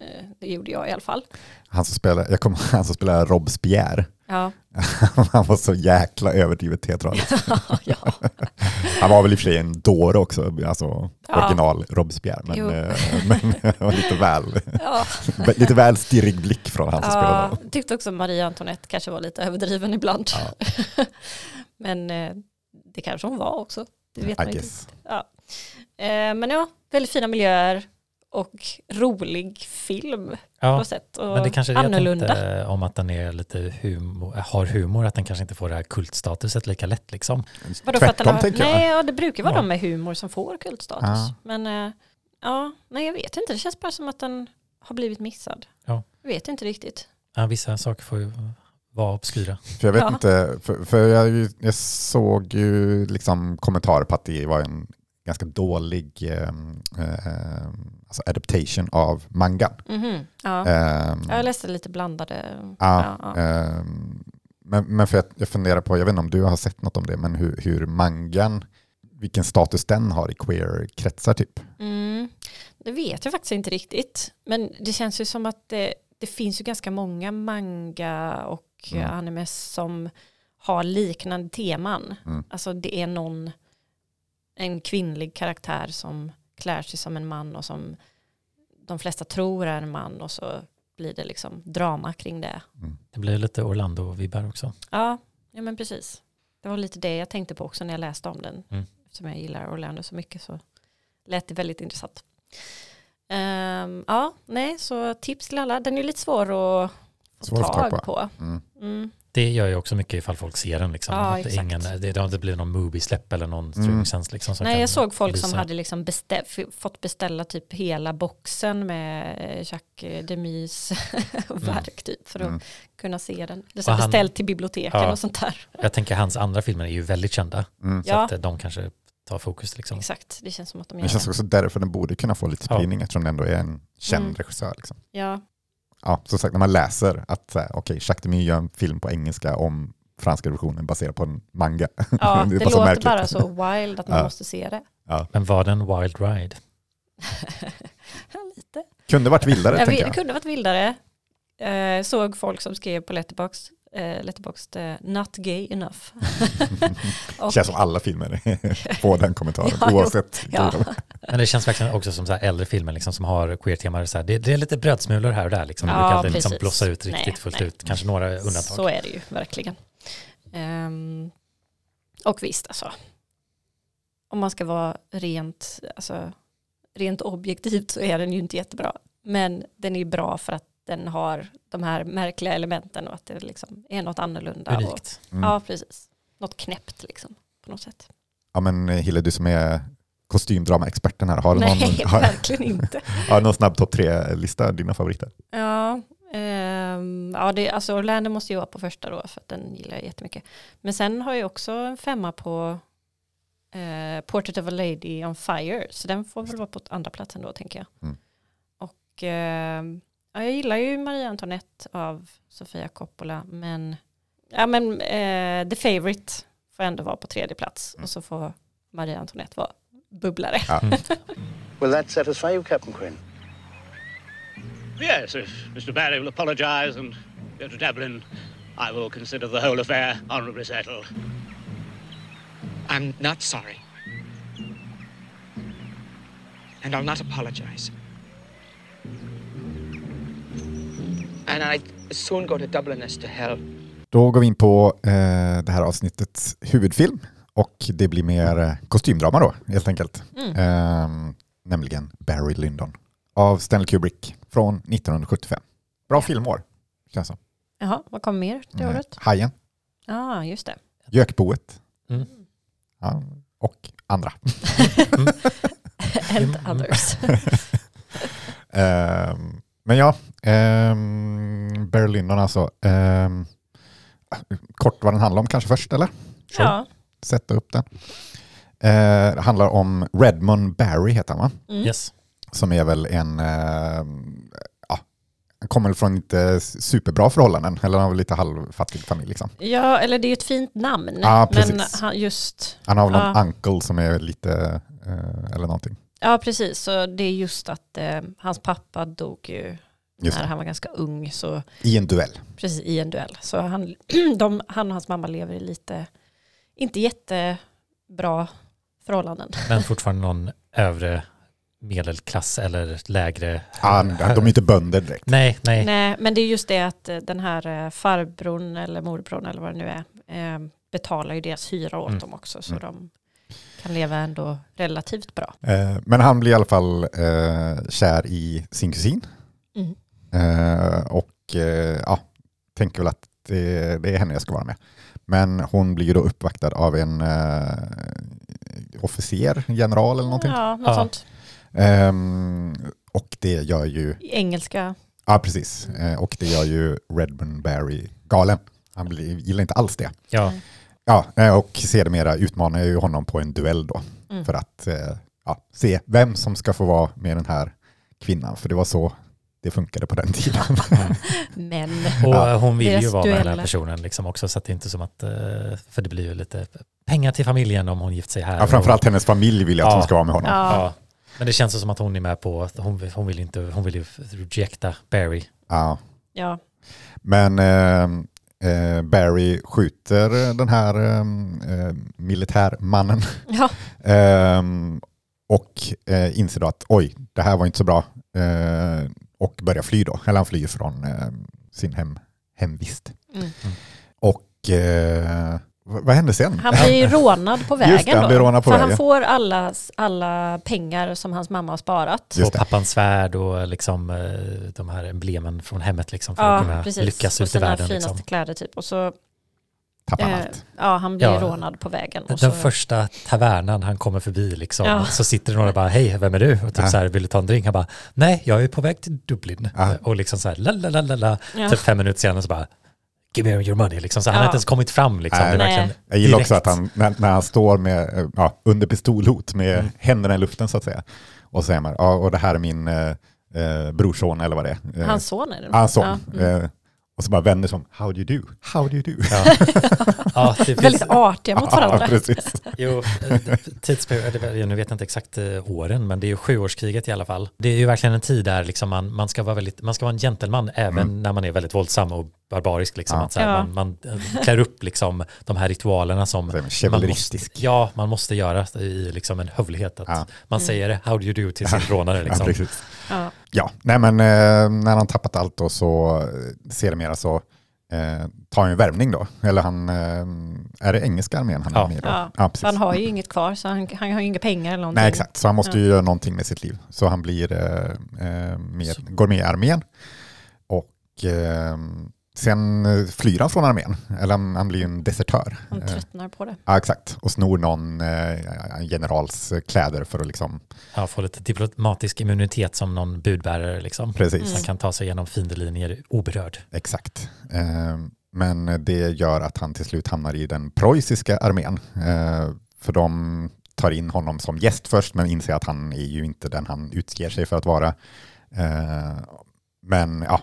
Eh, det gjorde jag i alla fall. Han som spelar, jag kommer, han som spelar Robespierre, Ja, han var så jäkla överdrivet teatralisk. ja. Han var väl i och för sig en dåre också, alltså Ja. original Robespierre, men, eh, men var lite väl, ja. lite väl stirrig blick från han som spelade ja honom. jag tyckte också Maria Antoinette kanske var lite överdriven ibland. men eh, det kanske hon var också. Det vet man I inte. guess. Ja. Eh, men ja, väldigt fina miljöer och rolig film ja, något sätt. Och men det kanske är det jag annorlunda. tänkte om att den är lite humor, har humor, att den kanske inte får det här kultstatuset lika lätt liksom. Vadå för att den Tvärtom har, tänker jag. nej, ja, det brukar vara Ja. de med humor som får kultstatus. Ja. Men eh, ja, nej jag vet inte. Det känns bara som att den har blivit missad. Ja. Jag vet inte riktigt. Ja, vissa saker får ju vara obskyra. För jag vet Ja. inte, för, för jag, jag såg ju liksom kommentarer på att det var en ganska dålig eh, eh, alltså adaptation av mangan. Mhm, Ja. Ehm, Jag läste lite blandade. ja, ja. ehm, men, men för jag, jag funderar på, jag vet inte om du har sett något om det, men hur, hur mangan, vilken status den har i queer-kretsar typ. Mm, det vet jag faktiskt inte riktigt. Men det känns ju som att det, det finns ju ganska många manga och Mm. mm. animes som har liknande teman. Mm. Alltså det är någon, en kvinnlig karaktär som klär sig som en man och som de flesta tror är en man och så blir det liksom drama kring det. Det blir lite Orlando-vibbar också. Ja, ja men precis. Det var lite det jag tänkte på också när jag läste om den. Mm. Eftersom jag gillar Orlando så mycket så lät det väldigt intressant. Ehm, ja, nej, så tips till alla. Den är lite svår att få Svår tag tag på. på. Mm. Mm. Det gör ju också mycket ifall folk ser den. Liksom. Ja, att det, ingen, det, det blir någon movie-släpp eller någon Mm. streamingtjänst. Liksom, som Nej, jag såg folk som visa. hade liksom bestä- fått beställa typ hela boxen med eh, Jacques Demis verk typ för att Mm. kunna se den. Det så beställt till biblioteken Ja. och sånt där. Jag tänker hans andra filmer är ju väldigt kända. Mm. Så Ja. att eh, de kanske tar fokus. Liksom. Exakt, det känns som att de Det gör känns det. också därför den borde kunna få lite Ja. spridning eftersom den ändå är en känd Mm. regissör. Liksom. Ja, Ja, som sagt, när man läser att okej, Jacques Demy gör en film på engelska om franska revolutionen baserad på en manga. ja Det det, bara så låter märkligt. bara så wild att man Ja. måste se det. Men var det en wild ride? Ja, lite. Kunde varit vildare, Jag tänker jag. det kunde varit vildare. Eh, såg folk som skrev på Letterboxd, eh, Letterboxd eh, not gay enough. Och- Känns som alla filmer får den kommentaren, Ja, oavsett. Ja. Men det känns verkligen också som så här äldre filmer liksom, som har queer-teman. Så här, det, det är lite brödsmulor här och där. Liksom. Det Ja, brukar aldrig liksom blossa ut riktigt Nej, fullt nej. ut. Kanske några undantag. Så är det ju verkligen. Ehm, och visst alltså, om man ska vara rent, alltså, rent objektivt så är den ju inte jättebra. Men den är bra för att den har de här märkliga elementen och att det liksom är något annorlunda. Och, Unikt. Mm. ja, precis. Något knäppt liksom på något sätt. Ja, men eh, Hille, du som är kostymdrama-experten här, har du Nej, någon, har, verkligen inte. har någon snabb topp tre-lista, dina favoriter? Ja, ehm, ja det, alltså Orlando måste ju vara på första då för att den gillar jag jättemycket. Men sen har jag också en femma på eh, Portrait of a Lady on Fire. Så den får väl vara på andra platsen då tänker jag. Mm. Och ehm, ja, jag gillar ju Maria Antoinette av Sofia Coppola. Men, ja, men eh, The Favourite får ändå vara på tredje plats. Mm. Och så får Maria Antoinette vara bubblare. Ja. Will that satisfy you, Captain Quinn? Yes, if Mr. Barry will apologise and go to Dublin, I will consider the whole affair honourably settled. I'm not sorry. And I'll not apologize. And I'd soon go to Dublin as to hell. Då går vi in på eh, det här avsnittets huvudfilm och det blir mer eh, kostymdrama då, helt enkelt. Mm. Ehm, nämligen Barry Lyndon av Stanley Kubrick från 1975. Bra filmår, känns som. Jaha, vad kommer mer det Eh, året? Hajen, Ja, ah, just det. Gökboet Mm. ja, och andra. And others. Ehm, men ja, Um, Barry Lyndon alltså. Ehm, kort vad den handlar om kanske först, eller? Sure. Ja. Sätta upp den. Det handlar om Redmond Barry, heter han va? Mm. Yes. Som är väl en... Ja, han kommer från inte superbra förhållanden, eller han har väl lite halvfattig familj. Liksom. ja, eller det är ju ett fint namn. Ja, men precis. han just, Han har väl någon Ja. uncle som är lite... Eh, eller någonting. ja precis, så det är just att eh, hans pappa dog ju Just när det. han var ganska ung, så I en duell. precis i en duell. Så han, de, han och hans mamma lever i lite, inte jättebra förhållanden. Men fortfarande någon övre medelklass eller lägre. Ah, de är inte bönder direkt. Nej, nej. Nej, men det är just det att eh, den här eh, farbrorn eller morbrorn eller vad det nu är eh, betalar ju deras hyra åt Mm. dem också så Mm. de kan leva ändå relativt bra. Eh, men han blir i alla fall kär i sin kusin. Mm. Eh, och eh, ja, tänker väl att det, det är henne jag ska vara med. Men hon blir ju då uppvaktad av en eh, officer, general eller någonting. Ja, något Ja. sånt. Ehm, och det gör ju, I engelska. ja precis, eh, och det gör ju Redmond Barry galen. Han blir, gillar inte alls det. Ja, Ja, och sedermera utmanar jag ju honom på en duell då. Mm. För att eh, ja, se vem som ska få vara med den här kvinnan. För det var så det funkade på den tiden. Men och Ja. hon vill ju vara med den här personen liksom också så att det är inte som att, eh, för det blir ju lite pengar till familjen om hon gift sig här. ja, framförallt hennes familj vill jag att Ja. hon ska vara med honom. ja, Ja. Men det känns som att hon är med på, hon, hon vill inte, hon vill ju rejecta Barry. Ja. ja, Men eh, eh, Barry skjuter den här eh, eh, militärmannen ja, eh, och eh, inser då att oj, det här var inte så bra. Och börjar fly då, eller han flyr från eh, sin hem, hemvist. Mm. Och eh, vad hände sen? han blir rånad på vägen Just det, han då. blir rånad på För vägen. han får alla, alla pengar som hans mamma har sparat. Just och pappans svärd och liksom eh, de här emblemen från hemmet liksom för Ja, att kunna precis. lyckas och ut i sina världen. finaste Liksom. kläder typ. Och så, Tappar eh, allt. ja, han blir Ja. rånad på vägen. Och Den så, första tavernan han kommer förbi liksom, Ja. så sitter det några och bara hej, vem är du? Och typ Ja. så här, vill du ta en drink? Han bara, nej, jag är på väg till Dublin. Ja. Och liksom så här, la la la la la. ja. Typ fem minuter senare så bara, give me your money. Liksom. Så han Ja. har inte ens kommit fram. Liksom. Nej. Nej. Jag gillar också att han, när, när han står med, eh, ja, under pistolhot med Mm. händerna i luften så att säga. Och säger man, ja, och det här är min eh, eh, brorson eller vad det är. Eh, Hans son är det. Hans son. Ja, mm. Eh, och så bara vänder som, how do you do? How do you do? Ja. ja, det finns, Väldigt artiga mot varandra. Ja, precis. Jo, eh, tidsperiod, nu vet jag inte exakt eh, åren, men det är ju sjuårskriget i alla fall. Det är ju verkligen en tid där liksom man, man, ska vara väldigt, man ska vara en gentleman även Mm. när man är väldigt våldsam och barbarisk. Liksom, Ja. att så här, Ja. man, man eh, klär upp liksom, de här ritualerna som man måste, ja, man måste göra i liksom en hövlighet. Att Ja. Man säger how do you do till sin rånare. Liksom. Ja. Ja, nej men eh, när han tappat allt då så eh, sedermera så eh, tar han en värvning då. Eller han, eh, är det engelska armén han Ja. är med i då? Ja. Han har ju inget kvar, så han, han har ju inga pengar eller någonting. Nej, exakt. Så han måste Ja. ju göra någonting med sitt liv. Så han blir, eh, eh, med, går med i armén. Och eh, sen eh, flyr han från armén. Eller han, han blir en desertör. Han Eh, tröttnar på det. ja, exakt. Och snor någon eh, en generals kläder för att liksom, Ja, få lite diplomatisk immunitet som någon budbärare. Liksom. precis. Mm. Man kan ta sig igenom fiendelinjer oberörd. Exakt. Eh, men det gör att han till slut hamnar i den preussiska armén. Eh, för de tar in honom som gäst först men inser att han är ju inte den han utger sig för att vara. Eh, men ja,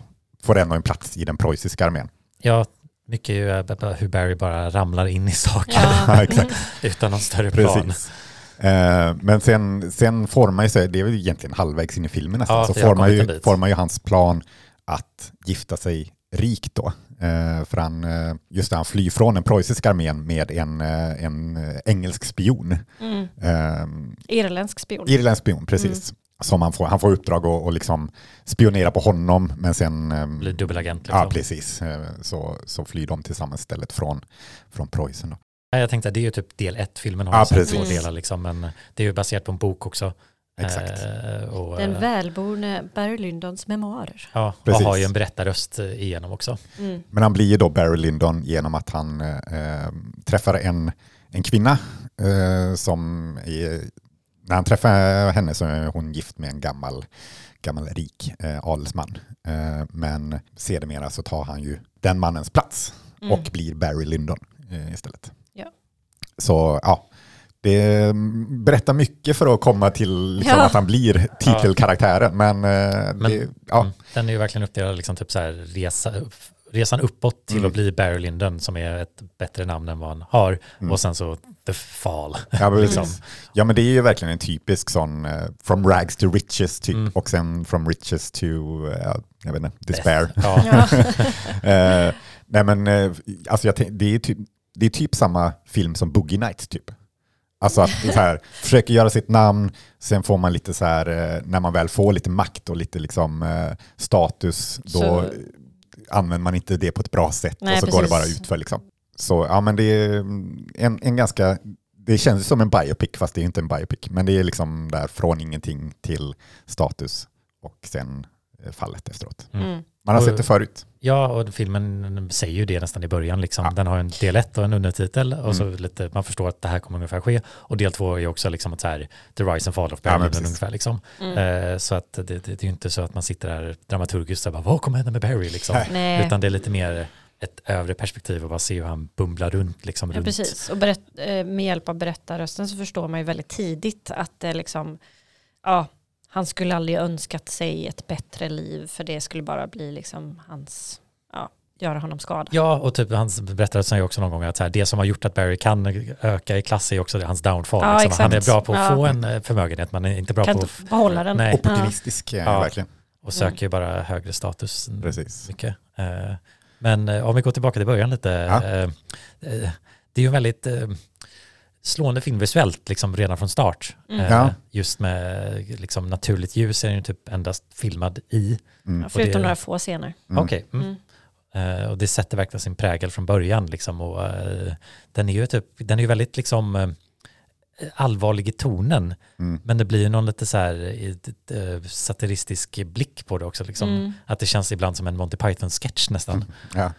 får ändå en plats i den preussiska armén. Ja, mycket är ju hur Barry bara ramlar in i saker Ja. exakt. utan någon större plan. Precis. Eh, men sen, sen formar ju sig, det är väl egentligen halvvägs in i filmen nästan, Ja, så formar ju, formar ju hans plan att gifta sig rikt då. Eh, för han, eh, just det, han flyr från den preussiska armén med en, eh, en engelsk spion. Mm. Eh, Irländsk spion. irländsk spion, precis. Som han får, han får uppdrag att och liksom spionera på honom, men sen... eh, Blir dubbelagent. Liksom. Ja, precis. Eh, Så, så flyr de tillsammans istället från, från Preussen. Då. Ja, Jag tänkte att det är ju typ del ett, filmen har Ja, sen två precis. delar liksom, men det är ju baserat på en bok också. Exakt. Eh, och, Den eh, välborne Barry Lyndons memoarer. ja, och Precis. har ju en berättarröst eh, igenom också. Mm. Men han blir ju då Barry Lyndon genom att han eh, träffar en, en kvinna eh, som är, när han träffar henne så är hon gift med en gammal gammal rik eh, adelsman. Eh, men sedermera så tar han ju den mannens plats Mm. och blir Barry Lyndon eh, istället. Ja. Så ja, det mm, berättar mycket för att komma till liksom, Ja. att han blir titelkaraktären. Men, eh, Men- det, ja, Mm. Den är ju verkligen uppdelad liksom typ så här resa, resan uppåt till Mm. att bli Barry Lyndon som är ett bättre namn än vad han har. Mm. Och sen så The Fall. Ja, Liksom. precis. ja, men det är ju verkligen en typisk sån eh, from rags to riches typ Mm. och sen from riches to, eh, jag vet inte, despair. Ja. Eh, nej men, eh, alltså jag tänk, det, är typ, det är typ samma film som Boogie Nights typ. Alltså att så här, försöker göra sitt namn, sen får man lite så här, när man väl får lite makt och lite liksom status, då Så- använder man inte det på ett bra sätt Nej, och så går det bara precis. ut för liksom. Så ja men det är en, en ganska, det känns som en biopic fast det är inte en biopic. Men det är liksom där från ingenting till status och sen eh, fallet efteråt. Mm. Man har Och- sett det förut. Ja, och filmen säger ju det nästan i början. Liksom. Ja. Den har en del ett och en undertitel och så Mm. lite, man förstår att det här kommer ungefär ske. Och del två är ju också liksom att så här, the rise and fall of Ja, Barry precis. ungefär. Liksom. Mm. Eh, så att det, det, det är ju inte så att man sitter där dramaturgiskt och bara, vad kommer hända med Barry? Liksom. Nej. Utan det är lite mer ett övre perspektiv och bara se hur han bumblar runt. Liksom, Ja, runt. precis. Och berätt, eh, med hjälp av berättarrösten så förstår man ju väldigt tidigt att det liksom, ja, han skulle aldrig önskat sig ett bättre liv för det skulle bara bli liksom hans, ja, göra honom skada. Ja, och typ hans berättare säger också någon gång att så här, det som har gjort att Barry kan öka i klass är också hans downfall. Ja, liksom. Han är bra på att Ja. få en eh, förmögenhet, men är inte bra Kan på att behålla den. Nej. Opportunistisk Ja. ja. verkligen. och söker ju bara högre status. Precis. Mycket. Eh, Men eh, om vi går tillbaka till början lite. Ja. eh, eh, Det är ju en väldigt slående film visuellt liksom redan från start. Mm. Ja. Just med liksom naturligt ljus är den ju typ endast filmad i. Mm. Förutom det- några få scener. Mm. Okej. Mm. Mm. Eh, och det sätter verkligen sin prägel från början. Liksom, och, eh, den är ju typ, den är ju väldigt liksom, allvarlig i tonen. Mm. Men det blir ju någon lite så här eh, satiristisk blick på det också. Liksom. Mm. Att det känns ibland som en Monty Python-sketch nästan. Ja.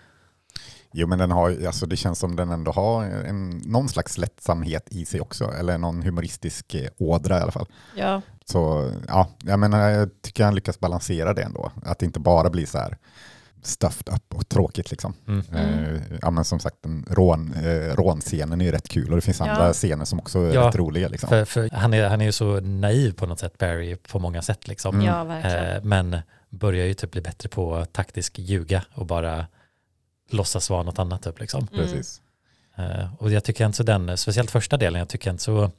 Jo men den har, ju- alltså det känns som den ändå har en, någon slags lättsamhet i sig också, eller någon humoristisk eh, ådra i alla fall. Ja, Så ja, jag, menar, jag tycker han lyckas balansera det ändå, att det inte bara blir så här stuffed up och tråkigt liksom. Mm. Eh, ja men som sagt, den rån, eh, rånscenen är ju rätt kul och det finns Ja. andra scener som också är Ja, rätt roliga liksom. För, för han, är, han är ju så naiv på något sätt, Barry, på många sätt. Liksom. Mm. ja. Eh, men börjar ju typ bli bättre på taktisk ljuga och bara låtsas vara något annat. Typ, liksom. Mm. Precis. Eh, och jag tycker inte så den, speciellt första delen, jag tycker inte så,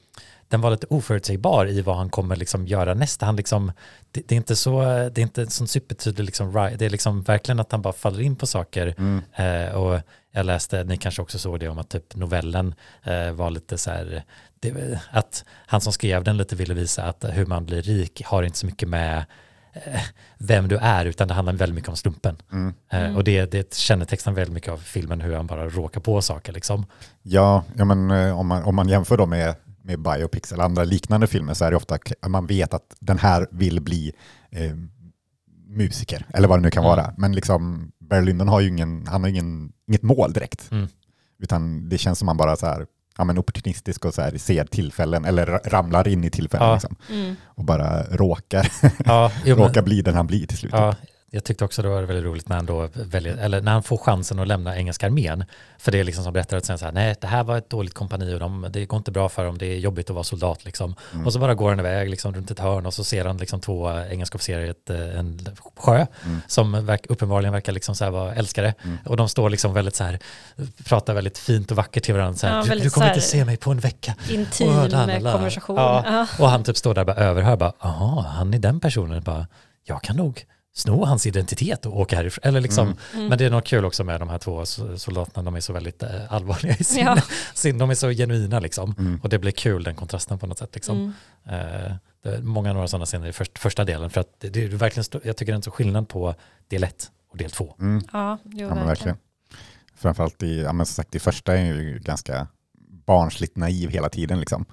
den var lite oförutsägbar i vad han kommer liksom göra nästa. Han liksom, det, det är inte så, det är inte en sån supertydlig liksom, det är liksom verkligen att han bara faller in på saker. Mm. Eh, och jag läste, ni kanske också såg det om att typ novellen eh, var lite så här, det, att han som skrev den lite ville visa att hur man blir rik har inte så mycket med eh, vem du är utan det handlar väldigt mycket om slumpen. Mm. Eh, Mm. och det, det kännetecknar väldigt mycket av filmen hur han bara råkar på saker liksom. Ja, ja men, eh, om, man, om man jämför då med, med biopics eller andra liknande filmer så är det ofta att man vet att den här vill bli eh, musiker, eller vad det nu kan Mm. vara. Men liksom, Barry Lyndon har ju ingen, han har ingen, inget mål direkt. Mm. Utan det känns som man bara så här, ja, men opportunistisk och så här, ser tillfällen, eller ra- ramlar in i tillfällen Ja. liksom, Mm. och bara råkar, Ja, jo, men- råkar bli den han blir till slut. Ja, jag tyckte också det var väldigt roligt när han då väljer, eller när han får chansen att lämna engelska armén. För det är liksom som berättar att säga så här, nej det här var ett dåligt kompani och de, det går inte bra för dem, det är jobbigt att vara soldat liksom. Mm. Och så bara går han iväg liksom runt ett hörn och så ser han liksom två engelska officerare i ett, eh, en sjö Mm. som verk, uppenbarligen verkar liksom så här vara älskare. Mm. Och de står liksom väldigt så här, pratar väldigt fint och vackert till varandra. Så här, Ja, du, du kommer så här- inte se mig på en vecka. Intim Och la, la, la. konversation. Ja. Ja. Och han typ står där och bara överhör, bara, jaha, han är den personen, bara, jag kan nog sno hans identitet och åka härifrån. Eller liksom, Mm. Mm. Men det är något kul också med de här två so- soldaterna, de är så väldigt eh, allvarliga i sin, Ja. sin, de är så genuina liksom. Mm. Och det blir kul den kontrasten på något sätt liksom. Mm. Eh, det är många några sådana scener i först, första delen, för att det, det är verkligen, jag tycker det är en så skillnad på del ett och del två. Mm. Ja, jo, Ja, verkligen. Framförallt i, ja, men som sagt, i första är ju ganska barnsligt naiv hela tiden. Liksom.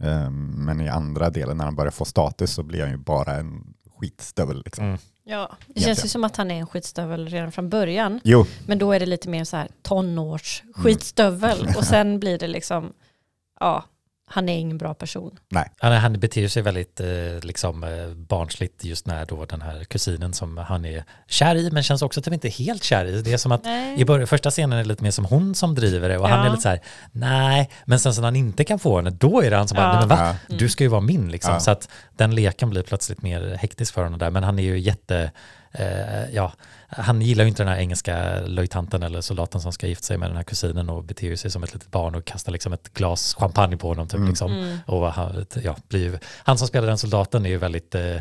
Ehm, Men i andra delen när han börjar få status så blir han ju bara en skitstövel. Liksom. Ja, det Egentligen. känns ju som att han är en skitstövel redan från början. Jo, Men då är det lite mer så här tonårs skitstövel. Mm. Och sen blir det liksom, ja, han är ingen bra person. Han, han beter sig väldigt eh, liksom, eh, barnsligt just när då den här kusinen som han är kär i men känns också typ inte helt kär i. Det är som att Nej. i början, första scenen är det lite mer som hon som driver det och han Ja. är lite så här nej men sen så när han inte kan få henne då är det han som bara Ja. nej men va? Ja. Du ska ju vara min liksom. Ja. Så att den leken blir plötsligt mer hektisk för honom där men han är ju jätte eh, ja, han gillar ju inte den här engelska löjtanten eller soldaten som ska gifta sig med den här kusinen och beter sig som ett litet barn och kastar liksom ett glas champagne på honom. Typ, Mm. liksom. och han, ja, blir ju, han som spelar den soldaten är ju väldigt, eh,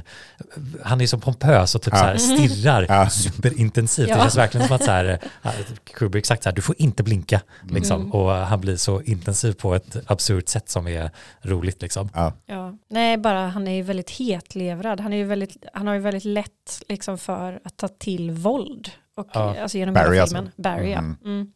han är så pompös och typ Ja. så här stirrar Ja. superintensivt. Ja. Det känns verkligen som att så här, eh, Kubrick sagt så här, du får inte blinka. Liksom. Mm. Och han blir så intensiv på ett absurt sätt som är roligt. Liksom. Ja. Ja. Nej, bara han är ju väldigt hetlevrad. Han, är ju väldigt, han har ju väldigt lätt liksom, för att ta till våld. Och, Ja. alltså, genom Barry hela alltså. filmen. Barry, ja. Mm.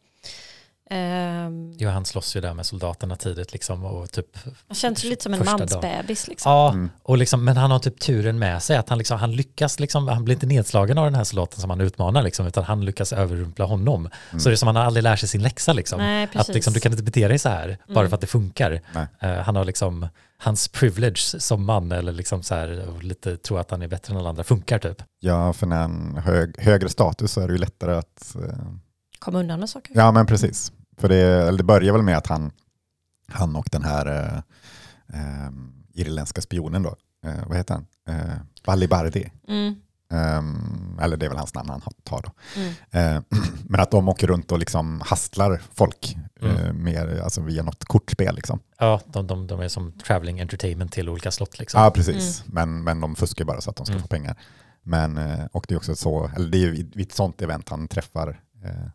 Mm. Ehm, Jo, han slåss ju där med soldaterna tidigt liksom, och typ han känns lite som en mansbebis. Liksom. Ja, Mm. och liksom, men han har typ turen med sig att han, liksom, han lyckas, liksom, han blir inte nedslagen av den här soldaten som han utmanar, liksom, utan han lyckas överrumpla honom. Så det är som att han aldrig lär sig sin läxa. Liksom. Nej, att liksom, du kan inte bete dig så här bara Mm. för att det funkar. Eh, han har liksom, hans privilege som man, eller liksom så här, och lite tror att han är bättre än alla andra, funkar typ. ja, för när en hög, högre status så är det ju lättare att... eh, Kom undan med saker. Ja, men precis. För det, eller det börjar väl med att han, han och den här eh, eh, irländska spionen då, eh, vad heter han? Eh, Balibardi. Mm. Ehm, eller det är väl hans namn han tar då. Mm. Eh, men att de åker runt och liksom hastlar folk eh, Mm. mer, alltså via något kortspel. Liksom. Ja, de, de, de är som traveling entertainment till olika slott. Liksom. Ja, precis. Men, men de fuskar bara så att de ska Mm. få pengar. Men, och det är också så, eller det är ju vid ett sånt event han träffar eh,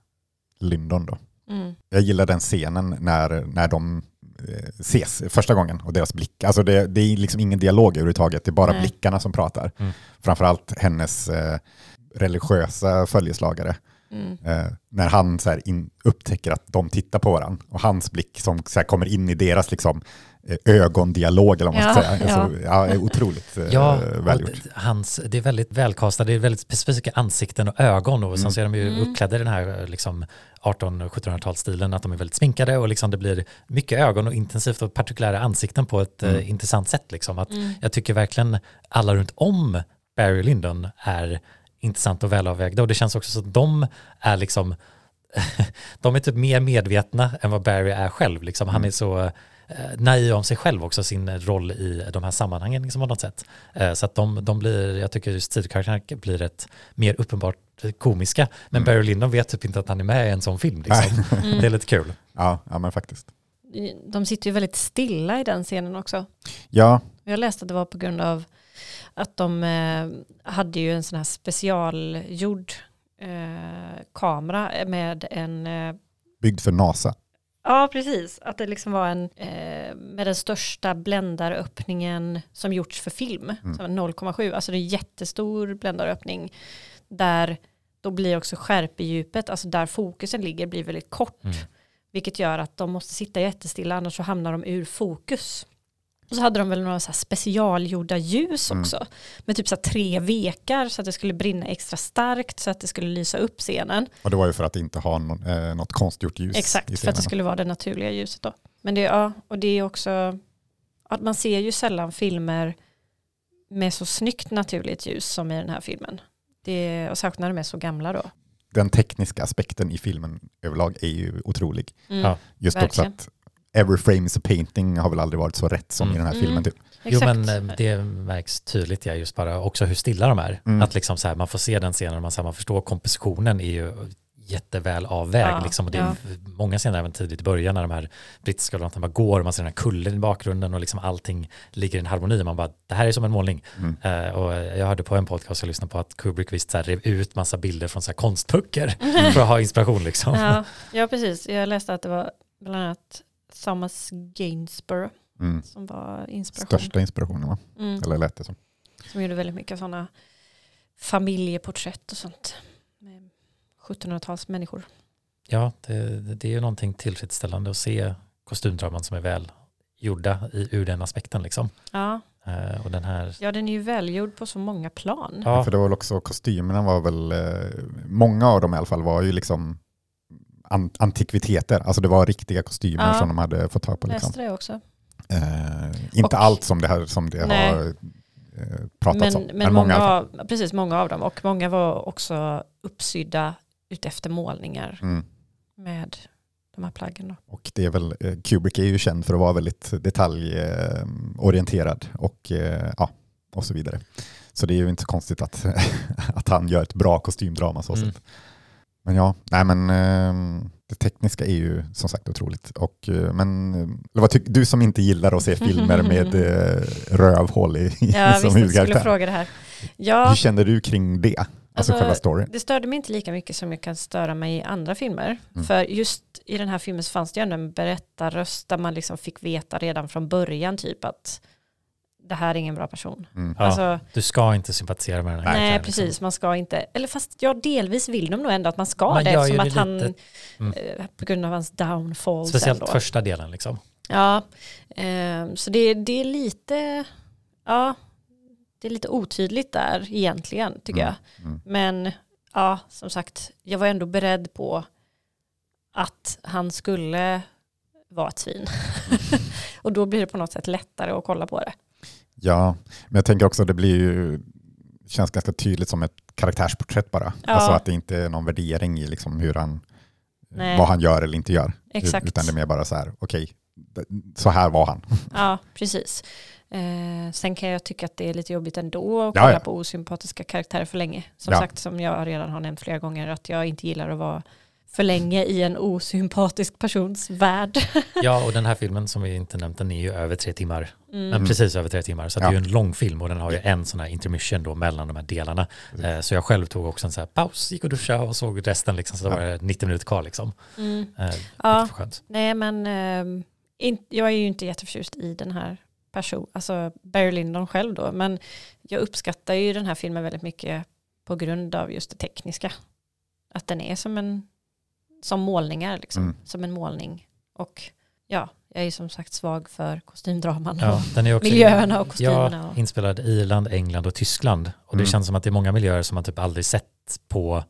Lyndon då. Mm. Jag gillar den scenen när, när de eh, ses första gången och deras blick. Alltså det, det är liksom ingen dialog överhuvudtaget, det är bara Nej. blickarna som pratar. Mm. Framförallt hennes eh, religiösa följeslagare. Mm. Eh, när han så här in, upptäcker att de tittar på varandra och hans blick som så här kommer in i deras liksom, ögondialog eller vad man ska Ja, säga. Alltså, ja, är otroligt eh, Ja, välgjort. hans, det är väldigt välkastat, det är väldigt specifika ansikten och ögon och sen Mm. så är de ju Mm. uppklädda i den här liksom 1800-1700-talsstilen, att de är väldigt sminkade och liksom det blir mycket ögon och intensivt och partikulära ansikten på ett Mm. eh, intressant sätt. Liksom. Att Mm. Jag tycker verkligen alla runt om Barry Lyndon är intressant och välavvägda och det känns också så att de är liksom de är typ mer medvetna än vad Barry är själv. Liksom. Han Mm. är så eh, naiv om sig själv också, sin roll i de här sammanhangen liksom, på något sätt. Eh, så att de, de blir, jag tycker just sidokaraktärerna blir ett mer uppenbart komiska. Men Mm. Barry Lyndon vet typ inte att han är med i en sån film. Liksom. Mm. Det är lite kul. Ja, ja, men faktiskt. De sitter ju väldigt stilla i den scenen också. Ja, Jag läste att det var på grund av att de eh, hade ju en sån här specialgjord eh, kamera med en eh, byggd för NASA. Ja, precis. Att det liksom var en eh, med den största bländaröppningen som gjorts för film. Mm. Som 0,7. Alltså det är en jättestor bländaröppning. Där då blir också skärpedjupet, alltså där fokusen ligger, blir väldigt kort. Mm. Vilket gör att de måste sitta jättestilla, annars så hamnar de ur fokus. Och så hade de väl några så här specialgjorda ljus Mm. också. Med typ så här tre vekar så att det skulle brinna extra starkt så att det skulle lysa upp scenen. Och det var ju för att inte ha någon, eh, något konstgjort ljus Exakt, för att det skulle vara det naturliga ljuset då. Men det, ja, och det är också att man ser ju sällan filmer med så snyggt naturligt ljus som i den här filmen. Det, och särskilt när de är så gamla då. Den tekniska aspekten i filmen överlag är ju otrolig. Mm. Just Verkligen. också att every frame is a painting har väl aldrig varit så rätt som Mm. i den här Mm. filmen. Typ. Jo Exakt. men eh, det märks tydligt ja, just bara också hur stilla de är. Mm. Att liksom så här, man får se den scenen och man, så här, man förstår kompositionen är ju jätteväl avvägd. Ja, liksom, och det är ja. många scener även tidigt i början när de här brittiska soldaterna bara går och man ser den här kullen i bakgrunden och liksom allting ligger i en harmoni. Man bara, det här är som en målning. Mm. Eh, och jag hörde på en podcast jag lyssnade på att Kubrick visst så här, rev ut massa bilder från så här konstböcker för att ha inspiration liksom. Ja, ja, precis. Jag läste att det var bland annat Thomas Gainsborough Mm. som var inspiration. Största inspirationen va? Mm. Eller lät det som. Som gjorde väldigt mycket sådana familjeporträtt och sånt. Med 1700-tals människor. Ja, det, det är ju någonting tillfredsställande att se kostymdraman som är väl gjorda i, ur den aspekten liksom. Ja. Eh, och den här, ja, den är ju välgjord på så många plan. ja, För det var väl också kostymerna var väl, eh, många av dem i alla fall var ju liksom an- antikviteter. Alltså det var riktiga kostymer Ja. som de hade fått tag på. Liksom. Läste det också. Eh, inte Och- allt som det, här, som det Nej. har eh, pratats Men, om. men många, av, precis, många av dem. Och många var också uppsydda utefter målningar Mm. med de här plaggen. Då. Och det är väl, eh, Kubrick är ju känd för att vara väldigt detaljorienterad och, eh, ja, och så vidare. Så det är ju inte så konstigt att, att han gör ett bra kostymdrama så Mm. sett. Men ja, nej men eh, det tekniska är ju som sagt otroligt. Och, eh, men eh, vad tyck, du som inte gillar att se filmer med eh, rövhål i, Ja, som jag skulle huvudkaraktär. fråga det här. Ja, Hur känner du kring det? Alltså, Alltså, det störde mig inte lika mycket som jag kan störa mig i andra filmer. Mm. För just i den här filmen så fanns det ju ändå en berättarröst där man liksom fick veta redan från början typ att det här är ingen bra person. Mm. Ja, Alltså, du ska inte sympatisera med den här nej, liksom. precis, man ska inte, eller fast ja, delvis vill de nog ändå att man ska Man det eftersom att han, lite- Mm. eh, på grund av hans downfall Speciellt sen då. första delen liksom. Ja, eh, så det, det är lite, ja, det är lite otydligt där egentligen tycker Mm, jag. mm. Men ja, som sagt, jag var ändå beredd på att han skulle vara ett svin. och då blir det på något sätt lättare att kolla på det. Ja, men jag tänker också att det blir ju, känns ganska tydligt som ett karaktärsporträtt bara. Ja. Alltså att det inte är någon värdering i liksom hur han, Nej. vad han gör eller inte gör. Exakt. Utan det är mer bara så här, okej, d- så här var han. Ja, precis. Eh, sen kan jag tycka att det är lite jobbigt ändå att Ja, kolla ja. på osympatiska karaktärer för länge. Som Ja. sagt, som jag redan har nämnt flera gånger, att jag inte gillar att vara för länge i en osympatisk persons värld. Ja, och den här filmen som vi inte nämnt, den är ju över tre timmar. Mm. Men precis över tre timmar. Så Ja. det är ju en lång film och den har ju en sån här intermission då mellan de här delarna. Eh, så jag själv tog också en sån här paus, gick och duschade och såg resten liksom. Så det Ja. var det 90 minuter kvar liksom. Mm. Eh, Ja. Skönt. Nej, men ehm, in, jag är ju inte jätteförtjust i den här person, alltså Barry Lyndon själv då, men jag uppskattar ju den här filmen väldigt mycket på grund av just det tekniska. Att den är som en, som målningar liksom, Mm. som en målning. Och ja, jag är ju som sagt svag för kostymdraman Ja, och den är också, miljöerna och kostymerna. Ja, och, inspelad i Irland, England och Tyskland. Och det Mm. känns som att det är många miljöer som man typ aldrig sett på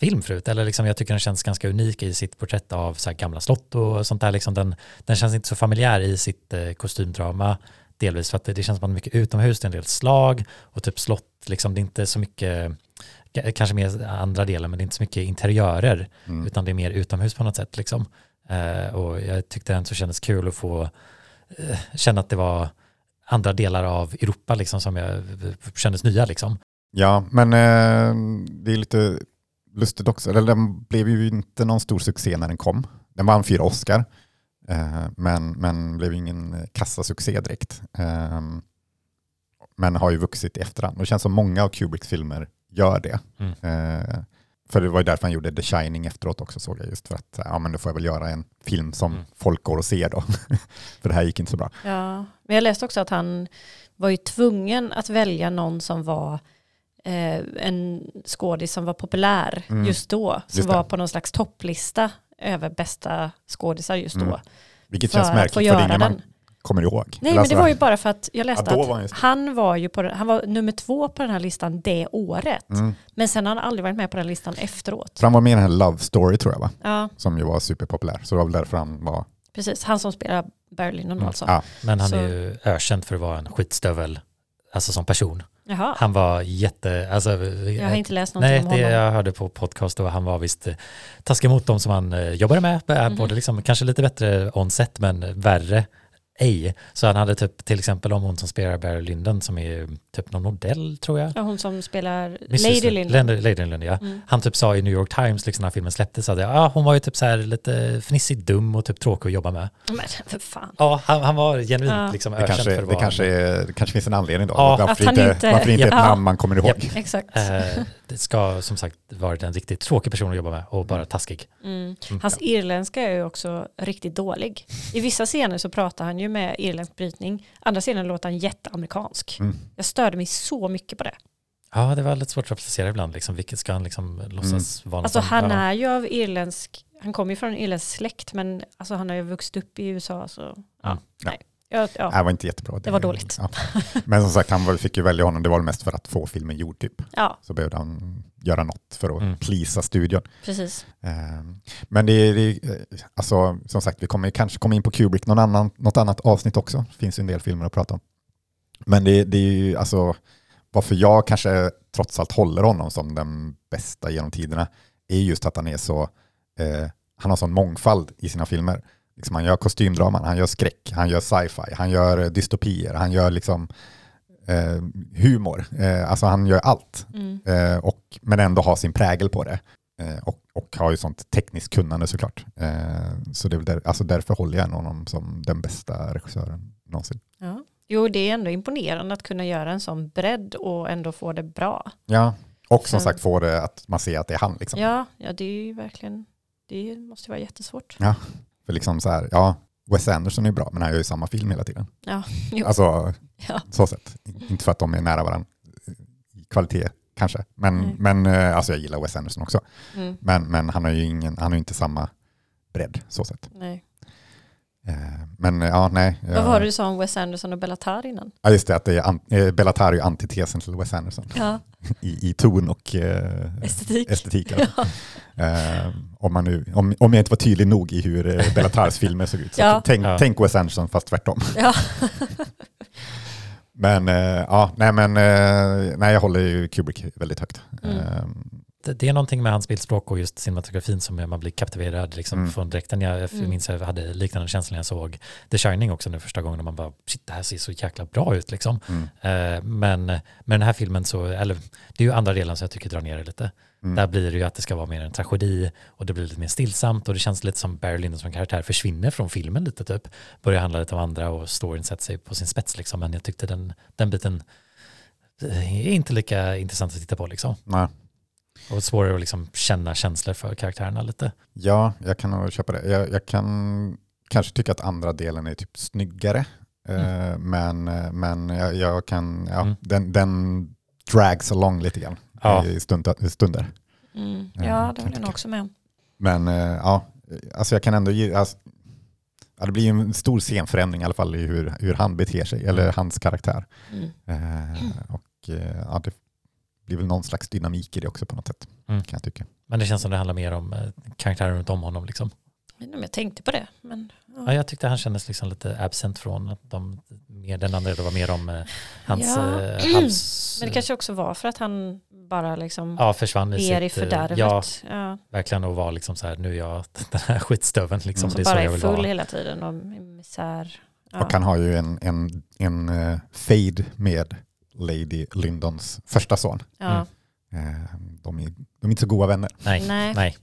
film förut. Eller liksom, jag tycker den känns ganska unik i sitt porträtt av så här gamla slott och sånt där. Liksom den, den känns inte så familjär i sitt eh, kostymdrama. Delvis för att det, det känns som att mycket utomhus, det är en del slag och typ slott. Liksom, det är inte så mycket, kanske mer andra delar, men det är inte så mycket interiörer. Mm. Utan det är mer utomhus på något sätt. Liksom. Eh, och jag tyckte det så kändes kul att få eh, känna att det var andra delar av Europa liksom, som jag kändes nya. Liksom. Ja, men eh, det är lite lustigt också. Eller den blev ju inte någon stor succé när den kom. Den vann fyra Oscar, eh, men, men blev ingen kassasuccé direkt. Eh, men har ju vuxit i efterhand. Och det känns som många av Kubricks filmer gör det. Mm. Eh, för det var ju därför han gjorde The Shining efteråt också såg jag just för att ja, men då får jag väl göra en film som Mm. folk går och ser då. för det här gick inte så bra. ja. Men jag läste också att han var ju tvungen att välja någon som var eh, en skådis som var populär Mm. just då. Som Just det. var på någon slags topplista över bästa skådisar just då. Mm. Vilket känns märkligt för det är ingen man kommer ihåg. Nej, men det var ju bara för att jag läste Ja, då att var han var ju på han var nummer två på den här listan det året. Mm. Men sen har han aldrig varit med på den listan efteråt. För han var med i den här Love Story tror jag va? Ja, Som ju var superpopulär. Så det var väl därför han var... precis. Han som spelar Lyndon Mm. alltså. Ja, Men han Så- är ju ökänd för att vara en skitstövel, alltså som person. Jaha, Han var jätte, alltså, jag har inte läst någonting Nej, om det honom. jag hörde på podcast och han var visst eh, taskig mot dem som han eh, jobbade med, mm. både liksom, kanske lite bättre on-set men värre ej. Så han hade typ till exempel om hon som spelar Barry Lyndon som är typ någon modell tror jag. Ja, hon som spelar Mrs. Lady Lyndon. Lady, Lyndon, ja. Mm. Han typ sa i New York Times liksom när filmen släpptes att ja, hon var ju typ så här lite fnissigt dum och typ tråkig att jobba med. Men för fan. Ja, han, han var genuint Ja. liksom det, ökänd kanske, för att det, kanske är, det kanske finns en anledning då. Ja. varför Att han inte, inte- varför inte ett Ja. namn man kommer ihåg. Japp. Exakt. Eh, det ska som sagt varit en riktigt tråkig person att jobba med och bara taskig. Mm. Hans irländska är ju också riktigt dålig. I vissa scener så pratar han ju med irländsk brytning. Andra scener låter han jätteamerikansk. Mm. Jag störde mig så mycket på det. Ja, det var lite svårt att placera ibland. Liksom, vilket ska han liksom låtsas vara? Alltså han är ju av irländsk, han kommer ju från en irländsk släkt men alltså han har ju vuxit upp i USA så ja, Mm. nej. Ja, ja. Det var inte jättebra. Det var dåligt. Ja. Men som sagt, han fick ju välja honom. Det var mest för att få filmen gjord typ. ja, Så behövde han göra något för att Mm. plisa studion. precis. Eh, Men det är, det alltså, som sagt, vi kommer kanske komma in på Kubrick någon annan, något annat avsnitt också. Det finns ju en del filmer att prata om. Men det, det är ju, alltså, varför jag kanske trots allt håller honom som den bästa genom tiderna är just att han är så, eh, han har sån mångfald i sina filmer. Liksom han gör kostymdraman, han gör skräck, han gör sci-fi, han gör eh, dystopier, han gör liksom eh, humor. Eh, alltså han gör allt. Mm. Eh, och, men ändå ha sin prägel på det. Eh, och, och har ju sånt tekniskt kunnande såklart. Eh, så det är där, alltså därför håller jag honom som den bästa regissören någonsin. Ja. Jo, det är ändå imponerande att kunna göra en sån bredd och ändå få det bra. Ja, och som Sen- sagt få det att man ser att det är han. Liksom. Ja, ja det är ju verkligen, det måste vara jättesvårt. För liksom så här, ja, Wes Anderson är bra, men han gör ju samma film hela tiden. Ja, jo. Alltså, Ja. så sätt. Inte för att de är nära varandra i kvalitet kanske, men, Nej. men eh, alltså jag gillar Wes Anderson också. Mm, Men, men han har ju ingen, han har inte samma bredd så sätt. nej. Eh, Men eh, ja, nej. Vad var det du sa om Wes Anderson och Bellatar innan? Ja, just det, att det är eh, Bellatar är ju antitesen till Wes Anderson Ja, i, i ton och eh, estetik. estetik. Ja. Eh, om, man nu, om, om jag inte var tydlig nog i hur Bellatars filmer såg ut. Så Ja. tänk, Ja. tänk Wes Anderson fast tvärtom. Ja. Men, eh, ja, nej, men nej, jag håller ju Kubrick väldigt högt. Mm. Det, är någonting med hans bildspråk och just cinematografin som man blir kaptiverad liksom, Mm. från direkten. Jag Mm. minns att jag hade liknande känsla när jag såg The Shining också nu första gången och man bara shit det här ser så jäkla bra ut liksom. Mm. Eh, men med den här filmen så, eller det är ju andra delen som jag tycker drar ner det lite. Mm. Där blir det ju att det ska vara mer en tragedi och det blir lite mer stillsamt och det känns lite som Barry Lyndon som karaktär försvinner från filmen lite typ. Börjar handla lite om andra och storyn sätter sig på sin spets liksom. Men jag tyckte den, den biten eh, är inte lika intressant att titta på liksom. nej. Och svårare att liksom känna känslor för karaktärerna lite. Ja, jag kan nog köpa det. Jag, jag kan kanske tycka att andra delen är typ snyggare. Eh, men, eh, men jag, jag kan, ja, Mm. den, den drags along lite grann Ja. i stund, stunder. Mm. Ja, det håller jag också med om. Men eh, ja, alltså jag kan ändå ge, alltså, ja, det blir ju en stor scenförändring i alla fall i hur, hur han beter sig, eller hans karaktär. Mm. Eh, och eh, ja, det blir väl någon slags dynamik i det också på något sätt, Mm. kan jag tycka. Men det känns som det handlar mer om eh, karaktären runt om honom liksom. Jag tänkte på det, men Ja, jag tyckte han kändes liksom lite absent från att de, mer, den andra det var mer om eh, hans Ja. eh, hals... Men det kanske också var för att han bara liksom ja, försvann i ner i sitt... eh, fördärvet. Ja, Ja, verkligen och var liksom så här, nu är jag den här skitstöven liksom. Mm. som så bara jag är full vara. hela tiden och misär. Ja. Och han har ju en, en, en eh, fade med Lady Lyndons första son. ja, Mm. Eh, de, är, de är inte så goda vänner. Nej, Nej. nej.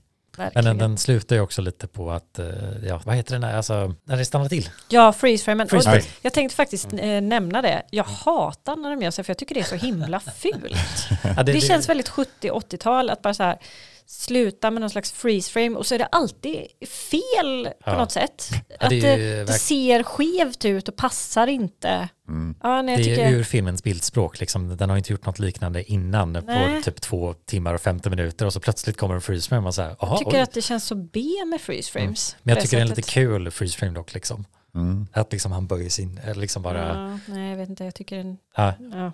Men den, den slutar ju också lite på att, eh, ja, vad heter den alltså, när det stannar till. Ja, freeze frame. Och Freeze det- frame. Jag tänkte faktiskt eh, nämna det. Jag hatar när de gör så för jag tycker det är så himla fult. Ja, Det, känns väldigt 70-80-tal att bara så här sluta med någon slags freeze frame och så är det alltid fel på Ja. något sätt. Ja, att det det, är ju det verk- ser skevt ut och passar inte. Mm. Ja, nej, jag Det är tycker, ur filmens bildspråk, liksom. den har inte gjort något liknande innan Nej. på typ två timmar och 50 minuter och så plötsligt kommer en freeze frame och så här, aha, jag tycker oj. att det känns så B med freeze frames. Men jag på tycker det är en lite kul freeze frame dock liksom. Mm. Att liksom han böjer sin, eller liksom bara, Ja, nej, jag vet inte. Jag tycker den... ja. Ja.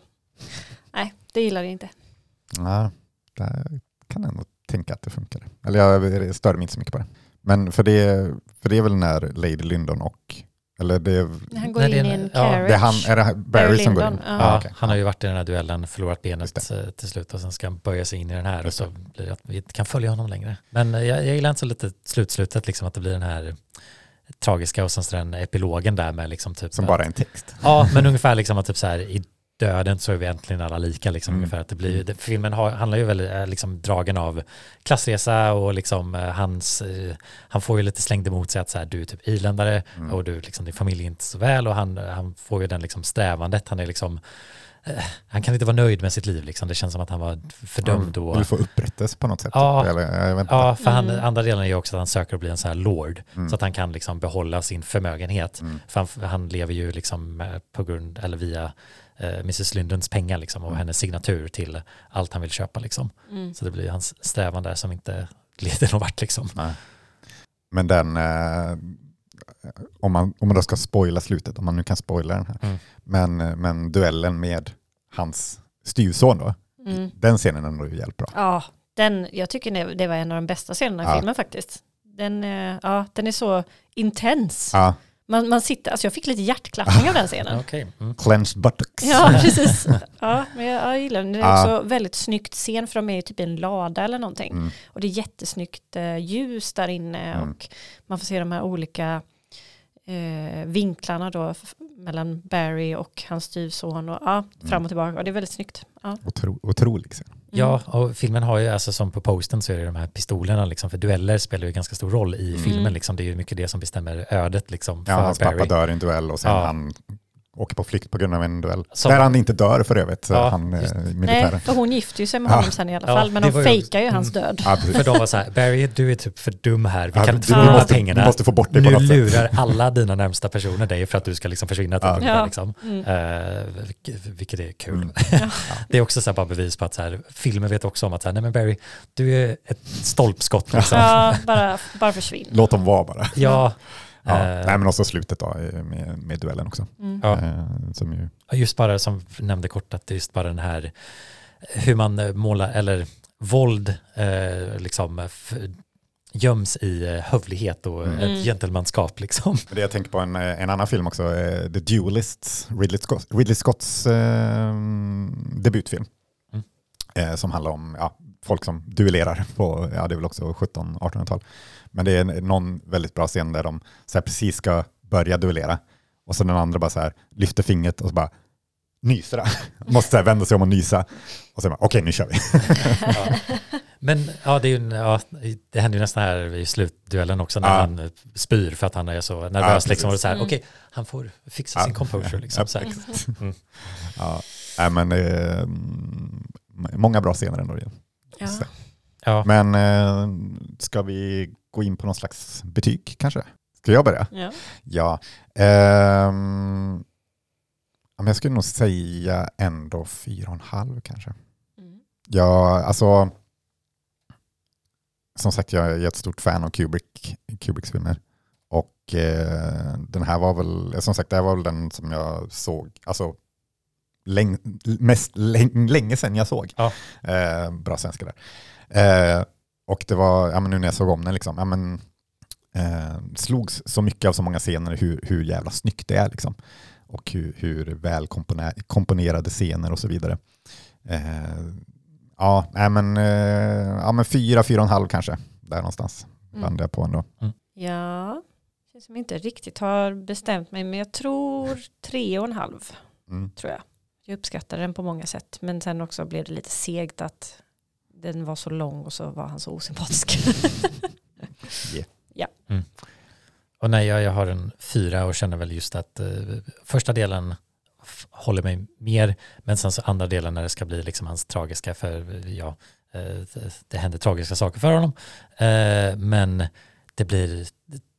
Nej, det gillar jag inte. Ja, där kan jag ändå tänka att det funkar. Eller jag stör mig inte så mycket på det. Men för det, för det är väl när Lady Lyndon och, eller det, han går in är i en- carriage. det är han, är det Barry som går in? Ja. Ja, okej. han har ju varit i den här duellen, förlorat benet eh, till slut och sen ska han böja sig in i den här och så blir det att vi inte kan följa honom längre. Men eh, jag, jag gillar inte så lite slutslutet, liksom att det blir den här tragiska och sen så den epilogen där med liksom typ Som bara är en text. Ja, men ungefär liksom att typ så här döden så är vi äntligen alla lika liksom Mm. ungefär att det blir det, filmen har, handlar ju väldigt är liksom dragen av klassresa och liksom eh, hans eh, han får ju lite slängd emot sig att så här du är typ irländare Mm. och du liksom din familj är inte så väl och han, han får ju den liksom strävandet han är liksom eh, han kan inte vara nöjd med sitt liv liksom det känns som att han var fördömd och Vill få upprättelse på något sätt. Ja. Eller, vet inte. Ja, för han, Mm. andra delen är ju också att han söker att bli en sån här lord Mm. så att han kan liksom behålla sin förmögenhet. Mm. För han, han lever ju liksom eh, på grund, eller via eh, Mrs Lyndons pengar liksom och Mm. hennes signatur till allt han vill köpa liksom. Mm. Så det blir hans strävan där som inte leder någon vart liksom. Nej. Men den, eh, om man, om man då ska spoila slutet, om man nu kan spoila den här, Mm. men, eh, men duellen med hans styvson då, Mm. den scenen är nog jävligt bra. Ja, den, jag tycker det- det var en av de bästa scenerna i Ja. filmen faktiskt. Den, eh, ja, den är så intens. Ja, Man, man sitter, alltså jag fick lite hjärtklappning av den scenen. Okej. Mm. clenched buttocks. Ja, precis. Ja, men jag, jag gillar den. Det är också väldigt snyggt scen för de är ju typ i en lada eller någonting. Mm. Och det är jättesnyggt eh, ljus där inne Mm. och man får se de här olika eh, vinklarna då mellan Barry och hans styvson och ja, fram Mm. och tillbaka. Och det är väldigt snyggt. Ja. Otro, otrolig scen. Ja, och filmen har ju, alltså som på posten så är det de här pistolerna, liksom, för dueller spelar ju ganska stor roll i Mm. filmen. Liksom. Det är ju mycket det som bestämmer ödet liksom, för Ja, hans Barry. pappa dör i en duell och sen Ja. han åker på flykt på grund av en duell. Som- Där han inte dör för övrigt, Ja, han just- eh, Nej, militären. för hon gifter ju sig med Ja. honom sen i alla Ja, fall. Men det de var ju- fejkar ju hans Mm. död. Ja. För de var så här, Barry du är typ för dum här, vi Ja, kan inte du, få du, de pengarna. du måste få bort det på nu något sätt. lurar alla dina närmsta personer dig för att du ska liksom försvinna till Ja. ungefär, Ja. liksom. Mm. Eh, vilket, är kul. Mm. det är också så här bara bevis på att så här, filmen vet också om att så här, nej men Barry, du är ett stolpskott liksom. Ja, bara, bara försvinn. Låt dem vara bara. Ja, Ja. Eh. Nej, men också slutet då med, med duellen också. Mm. Ja. Eh, som ju, just bara som nämnde kort att det är just bara den här hur man eh, målar eller våld eh, liksom f- göms i eh, hövlighet och Mm. ett gentlemanskap liksom. det jag tänker på en, en annan film också, The Duelists, Ridley, Scott, Ridley Scotts eh, debutfilm. Mm. Eh, som handlar om ja, folk som duellerar på, ja det är väl också 17-1800-tal. Men det är någon väldigt bra scen där de så här, precis ska börja duellera. Och så den andra bara så här lyfter fingret och så bara nyser han. Måste så här vända sig om och nysa. Och så bara, okej nu kör vi. Men ja, det, är ju, ja, det händer ju nästan här i slutduellen också när Ja. han spyr för att han är så Ja, nervös. liksom, och så här, Mm. Okej, han får fixa Ja. sin composure. Liksom, Ja, så. Mm. Ja, men eh, många bra scener ändå. igen. Ja. Så. Ja. Men eh, ska vi gå in på någon slags betyg kanske? Ska jag börja? Ja. Ja. Men jag skulle nog säga ändå fyra och en halv kanske. Mm. Ja, alltså. Som sagt, jag är ett stort fan av Kubrick, Kubricks filmer. Och eh, den här var väl, som sagt, det här var väl den som jag såg, alltså läng, mest läng, länge sedan jag såg. Ja. Eh, bra svenska där. Eh, och det var, ja men nu när jag såg om den liksom, ja men eh, slogs så mycket av så många scener hur, hur jävla snyggt det är liksom. Och hur, hur väl kompone- komponerade scener och så vidare. Eh, ja, nej men, eh, ja men fyra, fyra och en halv kanske. Där någonstans Mm. landade jag på ändå. Ja, känns som jag inte riktigt har bestämt mig, men jag tror tre och en halv, Mm. tror jag. Jag uppskattar den på många sätt, men sen också blev det lite segt att den var så lång och så var han så osympatisk. Och nej, jag, jag har en fyra och känner väl just att eh, första delen håller mig mer, men sen så andra delen när det ska bli liksom hans tragiska, för ja, eh, det, det händer tragiska saker för honom, eh, men det blir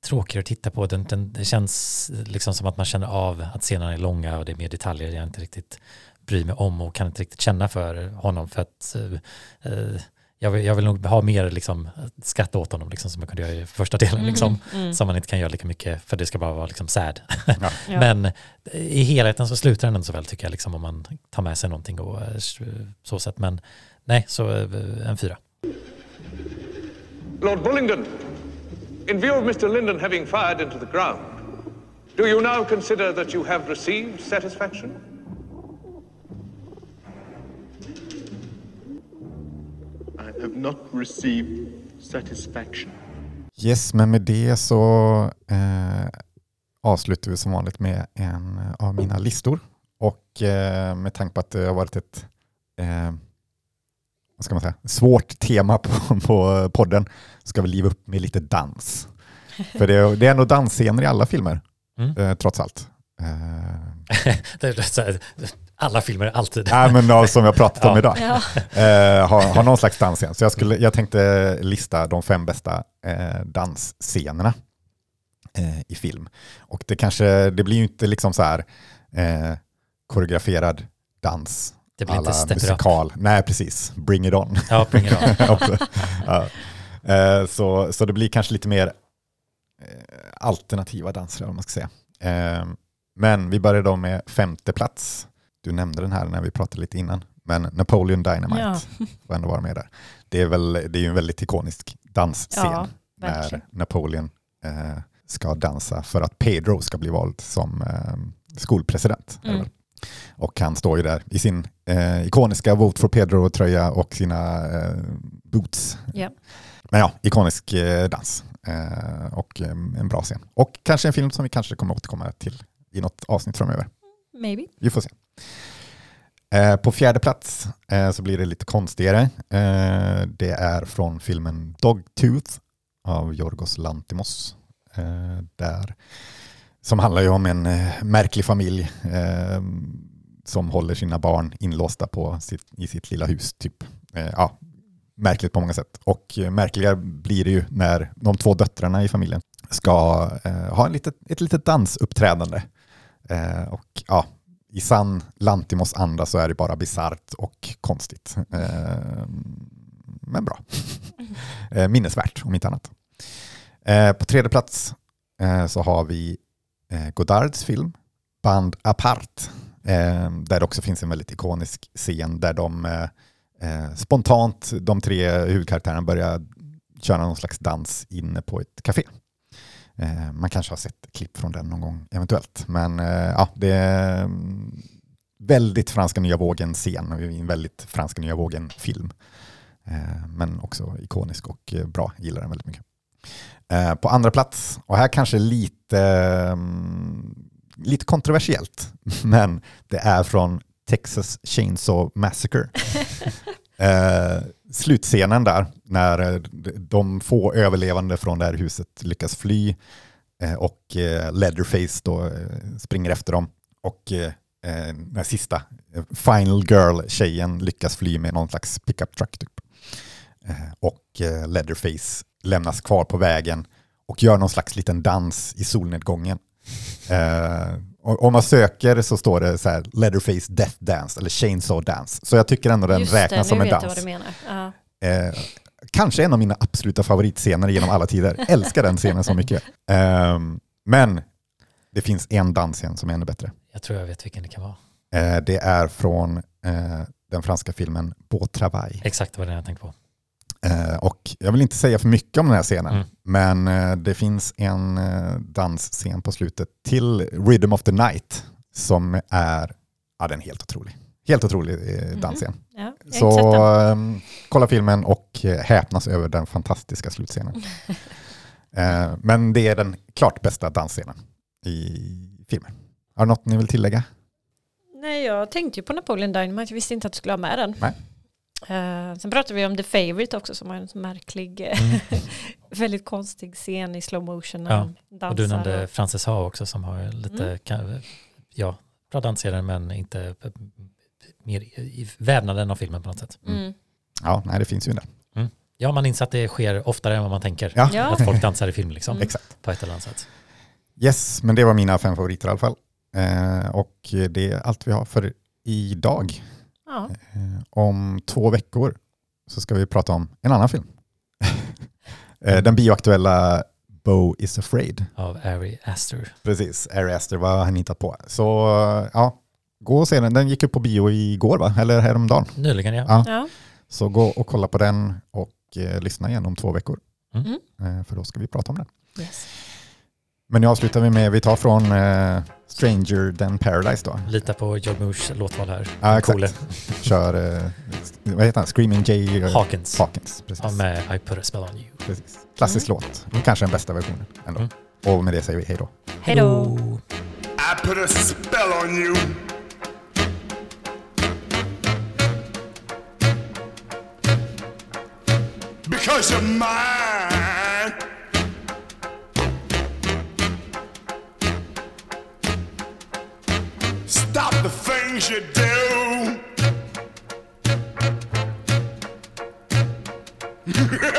tråkigare att titta på. Den, den, det känns liksom som att man känner av att scenerna är långa och det är mer detaljer jag inte riktigt bryr mig om och kan inte riktigt känna för honom för att eh, eh, jag, vill, jag vill nog ha mer liksom, skratt åt honom liksom, som jag kunde göra i första delen. Liksom Mm. som man inte kan göra lika mycket för det ska bara vara liksom sad. Ja. Ja. Men i helheten så slutar den ändå så väl tycker jag, liksom, om man tar med sig någonting och eh, så sätt. Men nej, så eh, en fyra. Lord Bullingdon, in view of Mr. Linden having fired into the ground, do you now consider that you have received satisfaction? I have not received satisfaction. Yes, men med det så eh, avslutar vi som vanligt med en av mina listor. Och eh, med tanke på att det har varit ett eh, vad ska man säga, svårt tema på, på podden ska vi liva upp med lite dans. För det är, det är ändå dansscener i alla filmer, Mm. eh, trots allt. Eh, Alla filmer, alltid. Nej, men ja, som jag pratat om Ja. idag. Ja. Eh, har, har någon slags dansscen. Så jag, skulle, jag tänkte lista de fem bästa eh, dansscenerna eh, i film. Och det kanske, det blir ju inte liksom så här eh, koreograferad dans. Det blir inte alla Step It Up. musikal. Nej, precis. Bring it on. Ja, bring it on. Ja. eh, så, så det blir kanske lite mer eh, alternativa danser, om man ska säga. Eh, men vi börjar då med femte plats. Du nämnde den här när vi pratade lite innan. Men Napoleon Dynamite Ja. får ändå vara med där. Det är, väl, det är ju en väldigt ikonisk dansscen Ja, när. Napoleon eh, ska dansa för att Pedro ska bli vald som eh, skolpresident. Mm. Och han står ju där i sin eh, ikoniska Vote for Pedro-tröja och sina eh, boots. Ja. Men ja, ikonisk eh, dans eh, och eh, en bra scen. Och kanske en film som vi kanske kommer återkomma till i något avsnitt framöver. Maybe. Vi får se. Eh, på fjärde plats så blir det lite konstigare. Det är från filmen Dogtooth av Yorgos Lantimos. Där, som handlar ju om en eh, märklig familj eh, som håller sina barn inlåsta på sitt, i sitt lilla hus. Typ. Eh, ja, märkligt på många sätt. Och eh, märkligare blir det ju när de två döttrarna i familjen ska eh, ha en litet, ett litet dansuppträdande. Eh, och ja, i sann Lantimos anda så är det bara bisarrt och konstigt. Men bra. eh, minnesvärt om inte annat. På tredje plats så har vi Eh, Godards film Band Apart. Eh, där det också finns en väldigt ikonisk scen där de eh, spontant, de tre huvudkaraktärerna börjar köra någon slags dans inne på ett café. Man kanske har sett klipp från den någon gång eventuellt. Men ja, det är mm, väldigt franska nya vågen-scen och en väldigt franska nya vågen-film. Men också ikonisk och bra, gillar den väldigt mycket. Eh, på andra plats, och här kanske lite, mm, lite kontroversiellt, men det är från Texas Chainsaw Massacre. Eh, slutscenen där, när eh, de få överlevande från det här huset lyckas fly eh, och eh, Leatherface då eh, springer efter dem. Och den sista, Final Girl-tjejen lyckas fly med någon slags pickup truck. Typ. Och Leatherface lämnas kvar på vägen och gör någon slags liten dans i solnedgången. Eh, och om man söker så står det så här Leatherface Death Dance eller Chainsaw Dance. Så jag tycker ändå den Just räknas det, som nu en vet jag dans. vad du menar. Ja. Eh, kanske en av mina absoluta favoritscener genom alla tider. Älskar den scenen så mycket. Eh, men det finns en dansscen som är ännu bättre. Jag tror jag vet vilken det kan vara. Eh, det är från eh, den franska filmen Beau Travail. Exakt vad det är jag tänkte på. Eh, och jag vill inte säga för mycket om den här scenen, Mm. men eh, det finns en eh, dansscen på slutet till Rhythm of the Night som är, ja den är helt otrolig. Helt otrolig Mhm. dansscen. Ja, har inte Så ehm, kolla filmen och häpnas över den fantastiska slutscenen. men det är den klart bästa dansscenen i filmen. Har du något ni vill tillägga? Nej, jag tänkte ju på Napoleon Dynamite. Jag visste inte att du skulle ha med den. Nej. Eh, sen pratade vi om The Favourite också som har en märklig, eh, väldigt konstig scen i slow motion. Ja, dansar Och du nämnde Frances Ha också som har lite, Mm. kan, ja, bra dansscener men inte eh, mer i vävnaden av filmen på något sätt. Mm. Ja, nej det finns ju där. Ja, man inser att det sker oftare än vad man tänker. Ja. Ja. Att folk dansar i film liksom, Mm. Exakt. på ett eller annat sätt. Yes, men det var mina fem favoriter i alla fall. Eh, och det är allt vi har för idag. Ja. Eh, om två veckor så ska vi prata om en annan film. eh, den bioaktuella Bo is afraid. Av Ari Aster. Precis, Ari Aster, vad har han hittat på? Så eh, ja, gå och se den. Den gick upp på bio igår va? Eller häromdagen. Nyligen ja. Ja. Ja. Så gå och kolla på den och eh, lyssna igen om två veckor. Mm. Eh, för då ska vi prata om den. Yes. Men nu avslutar vi med, vi tar från eh, Stranger than Paradise då. Lita på Joe Moosh låtval här. Ja, exakt. Kör, eh, vad heter han? Screaming Jay eh, Hawkins. Hawkins. Precis. Ja, med I put a spell on you. precis. Klassisk låt. Men Kanske den bästa versionen ändå. Mm. Och med det säger vi hej då. Hej då. I put a spell on you. Because you're mine. Things you do.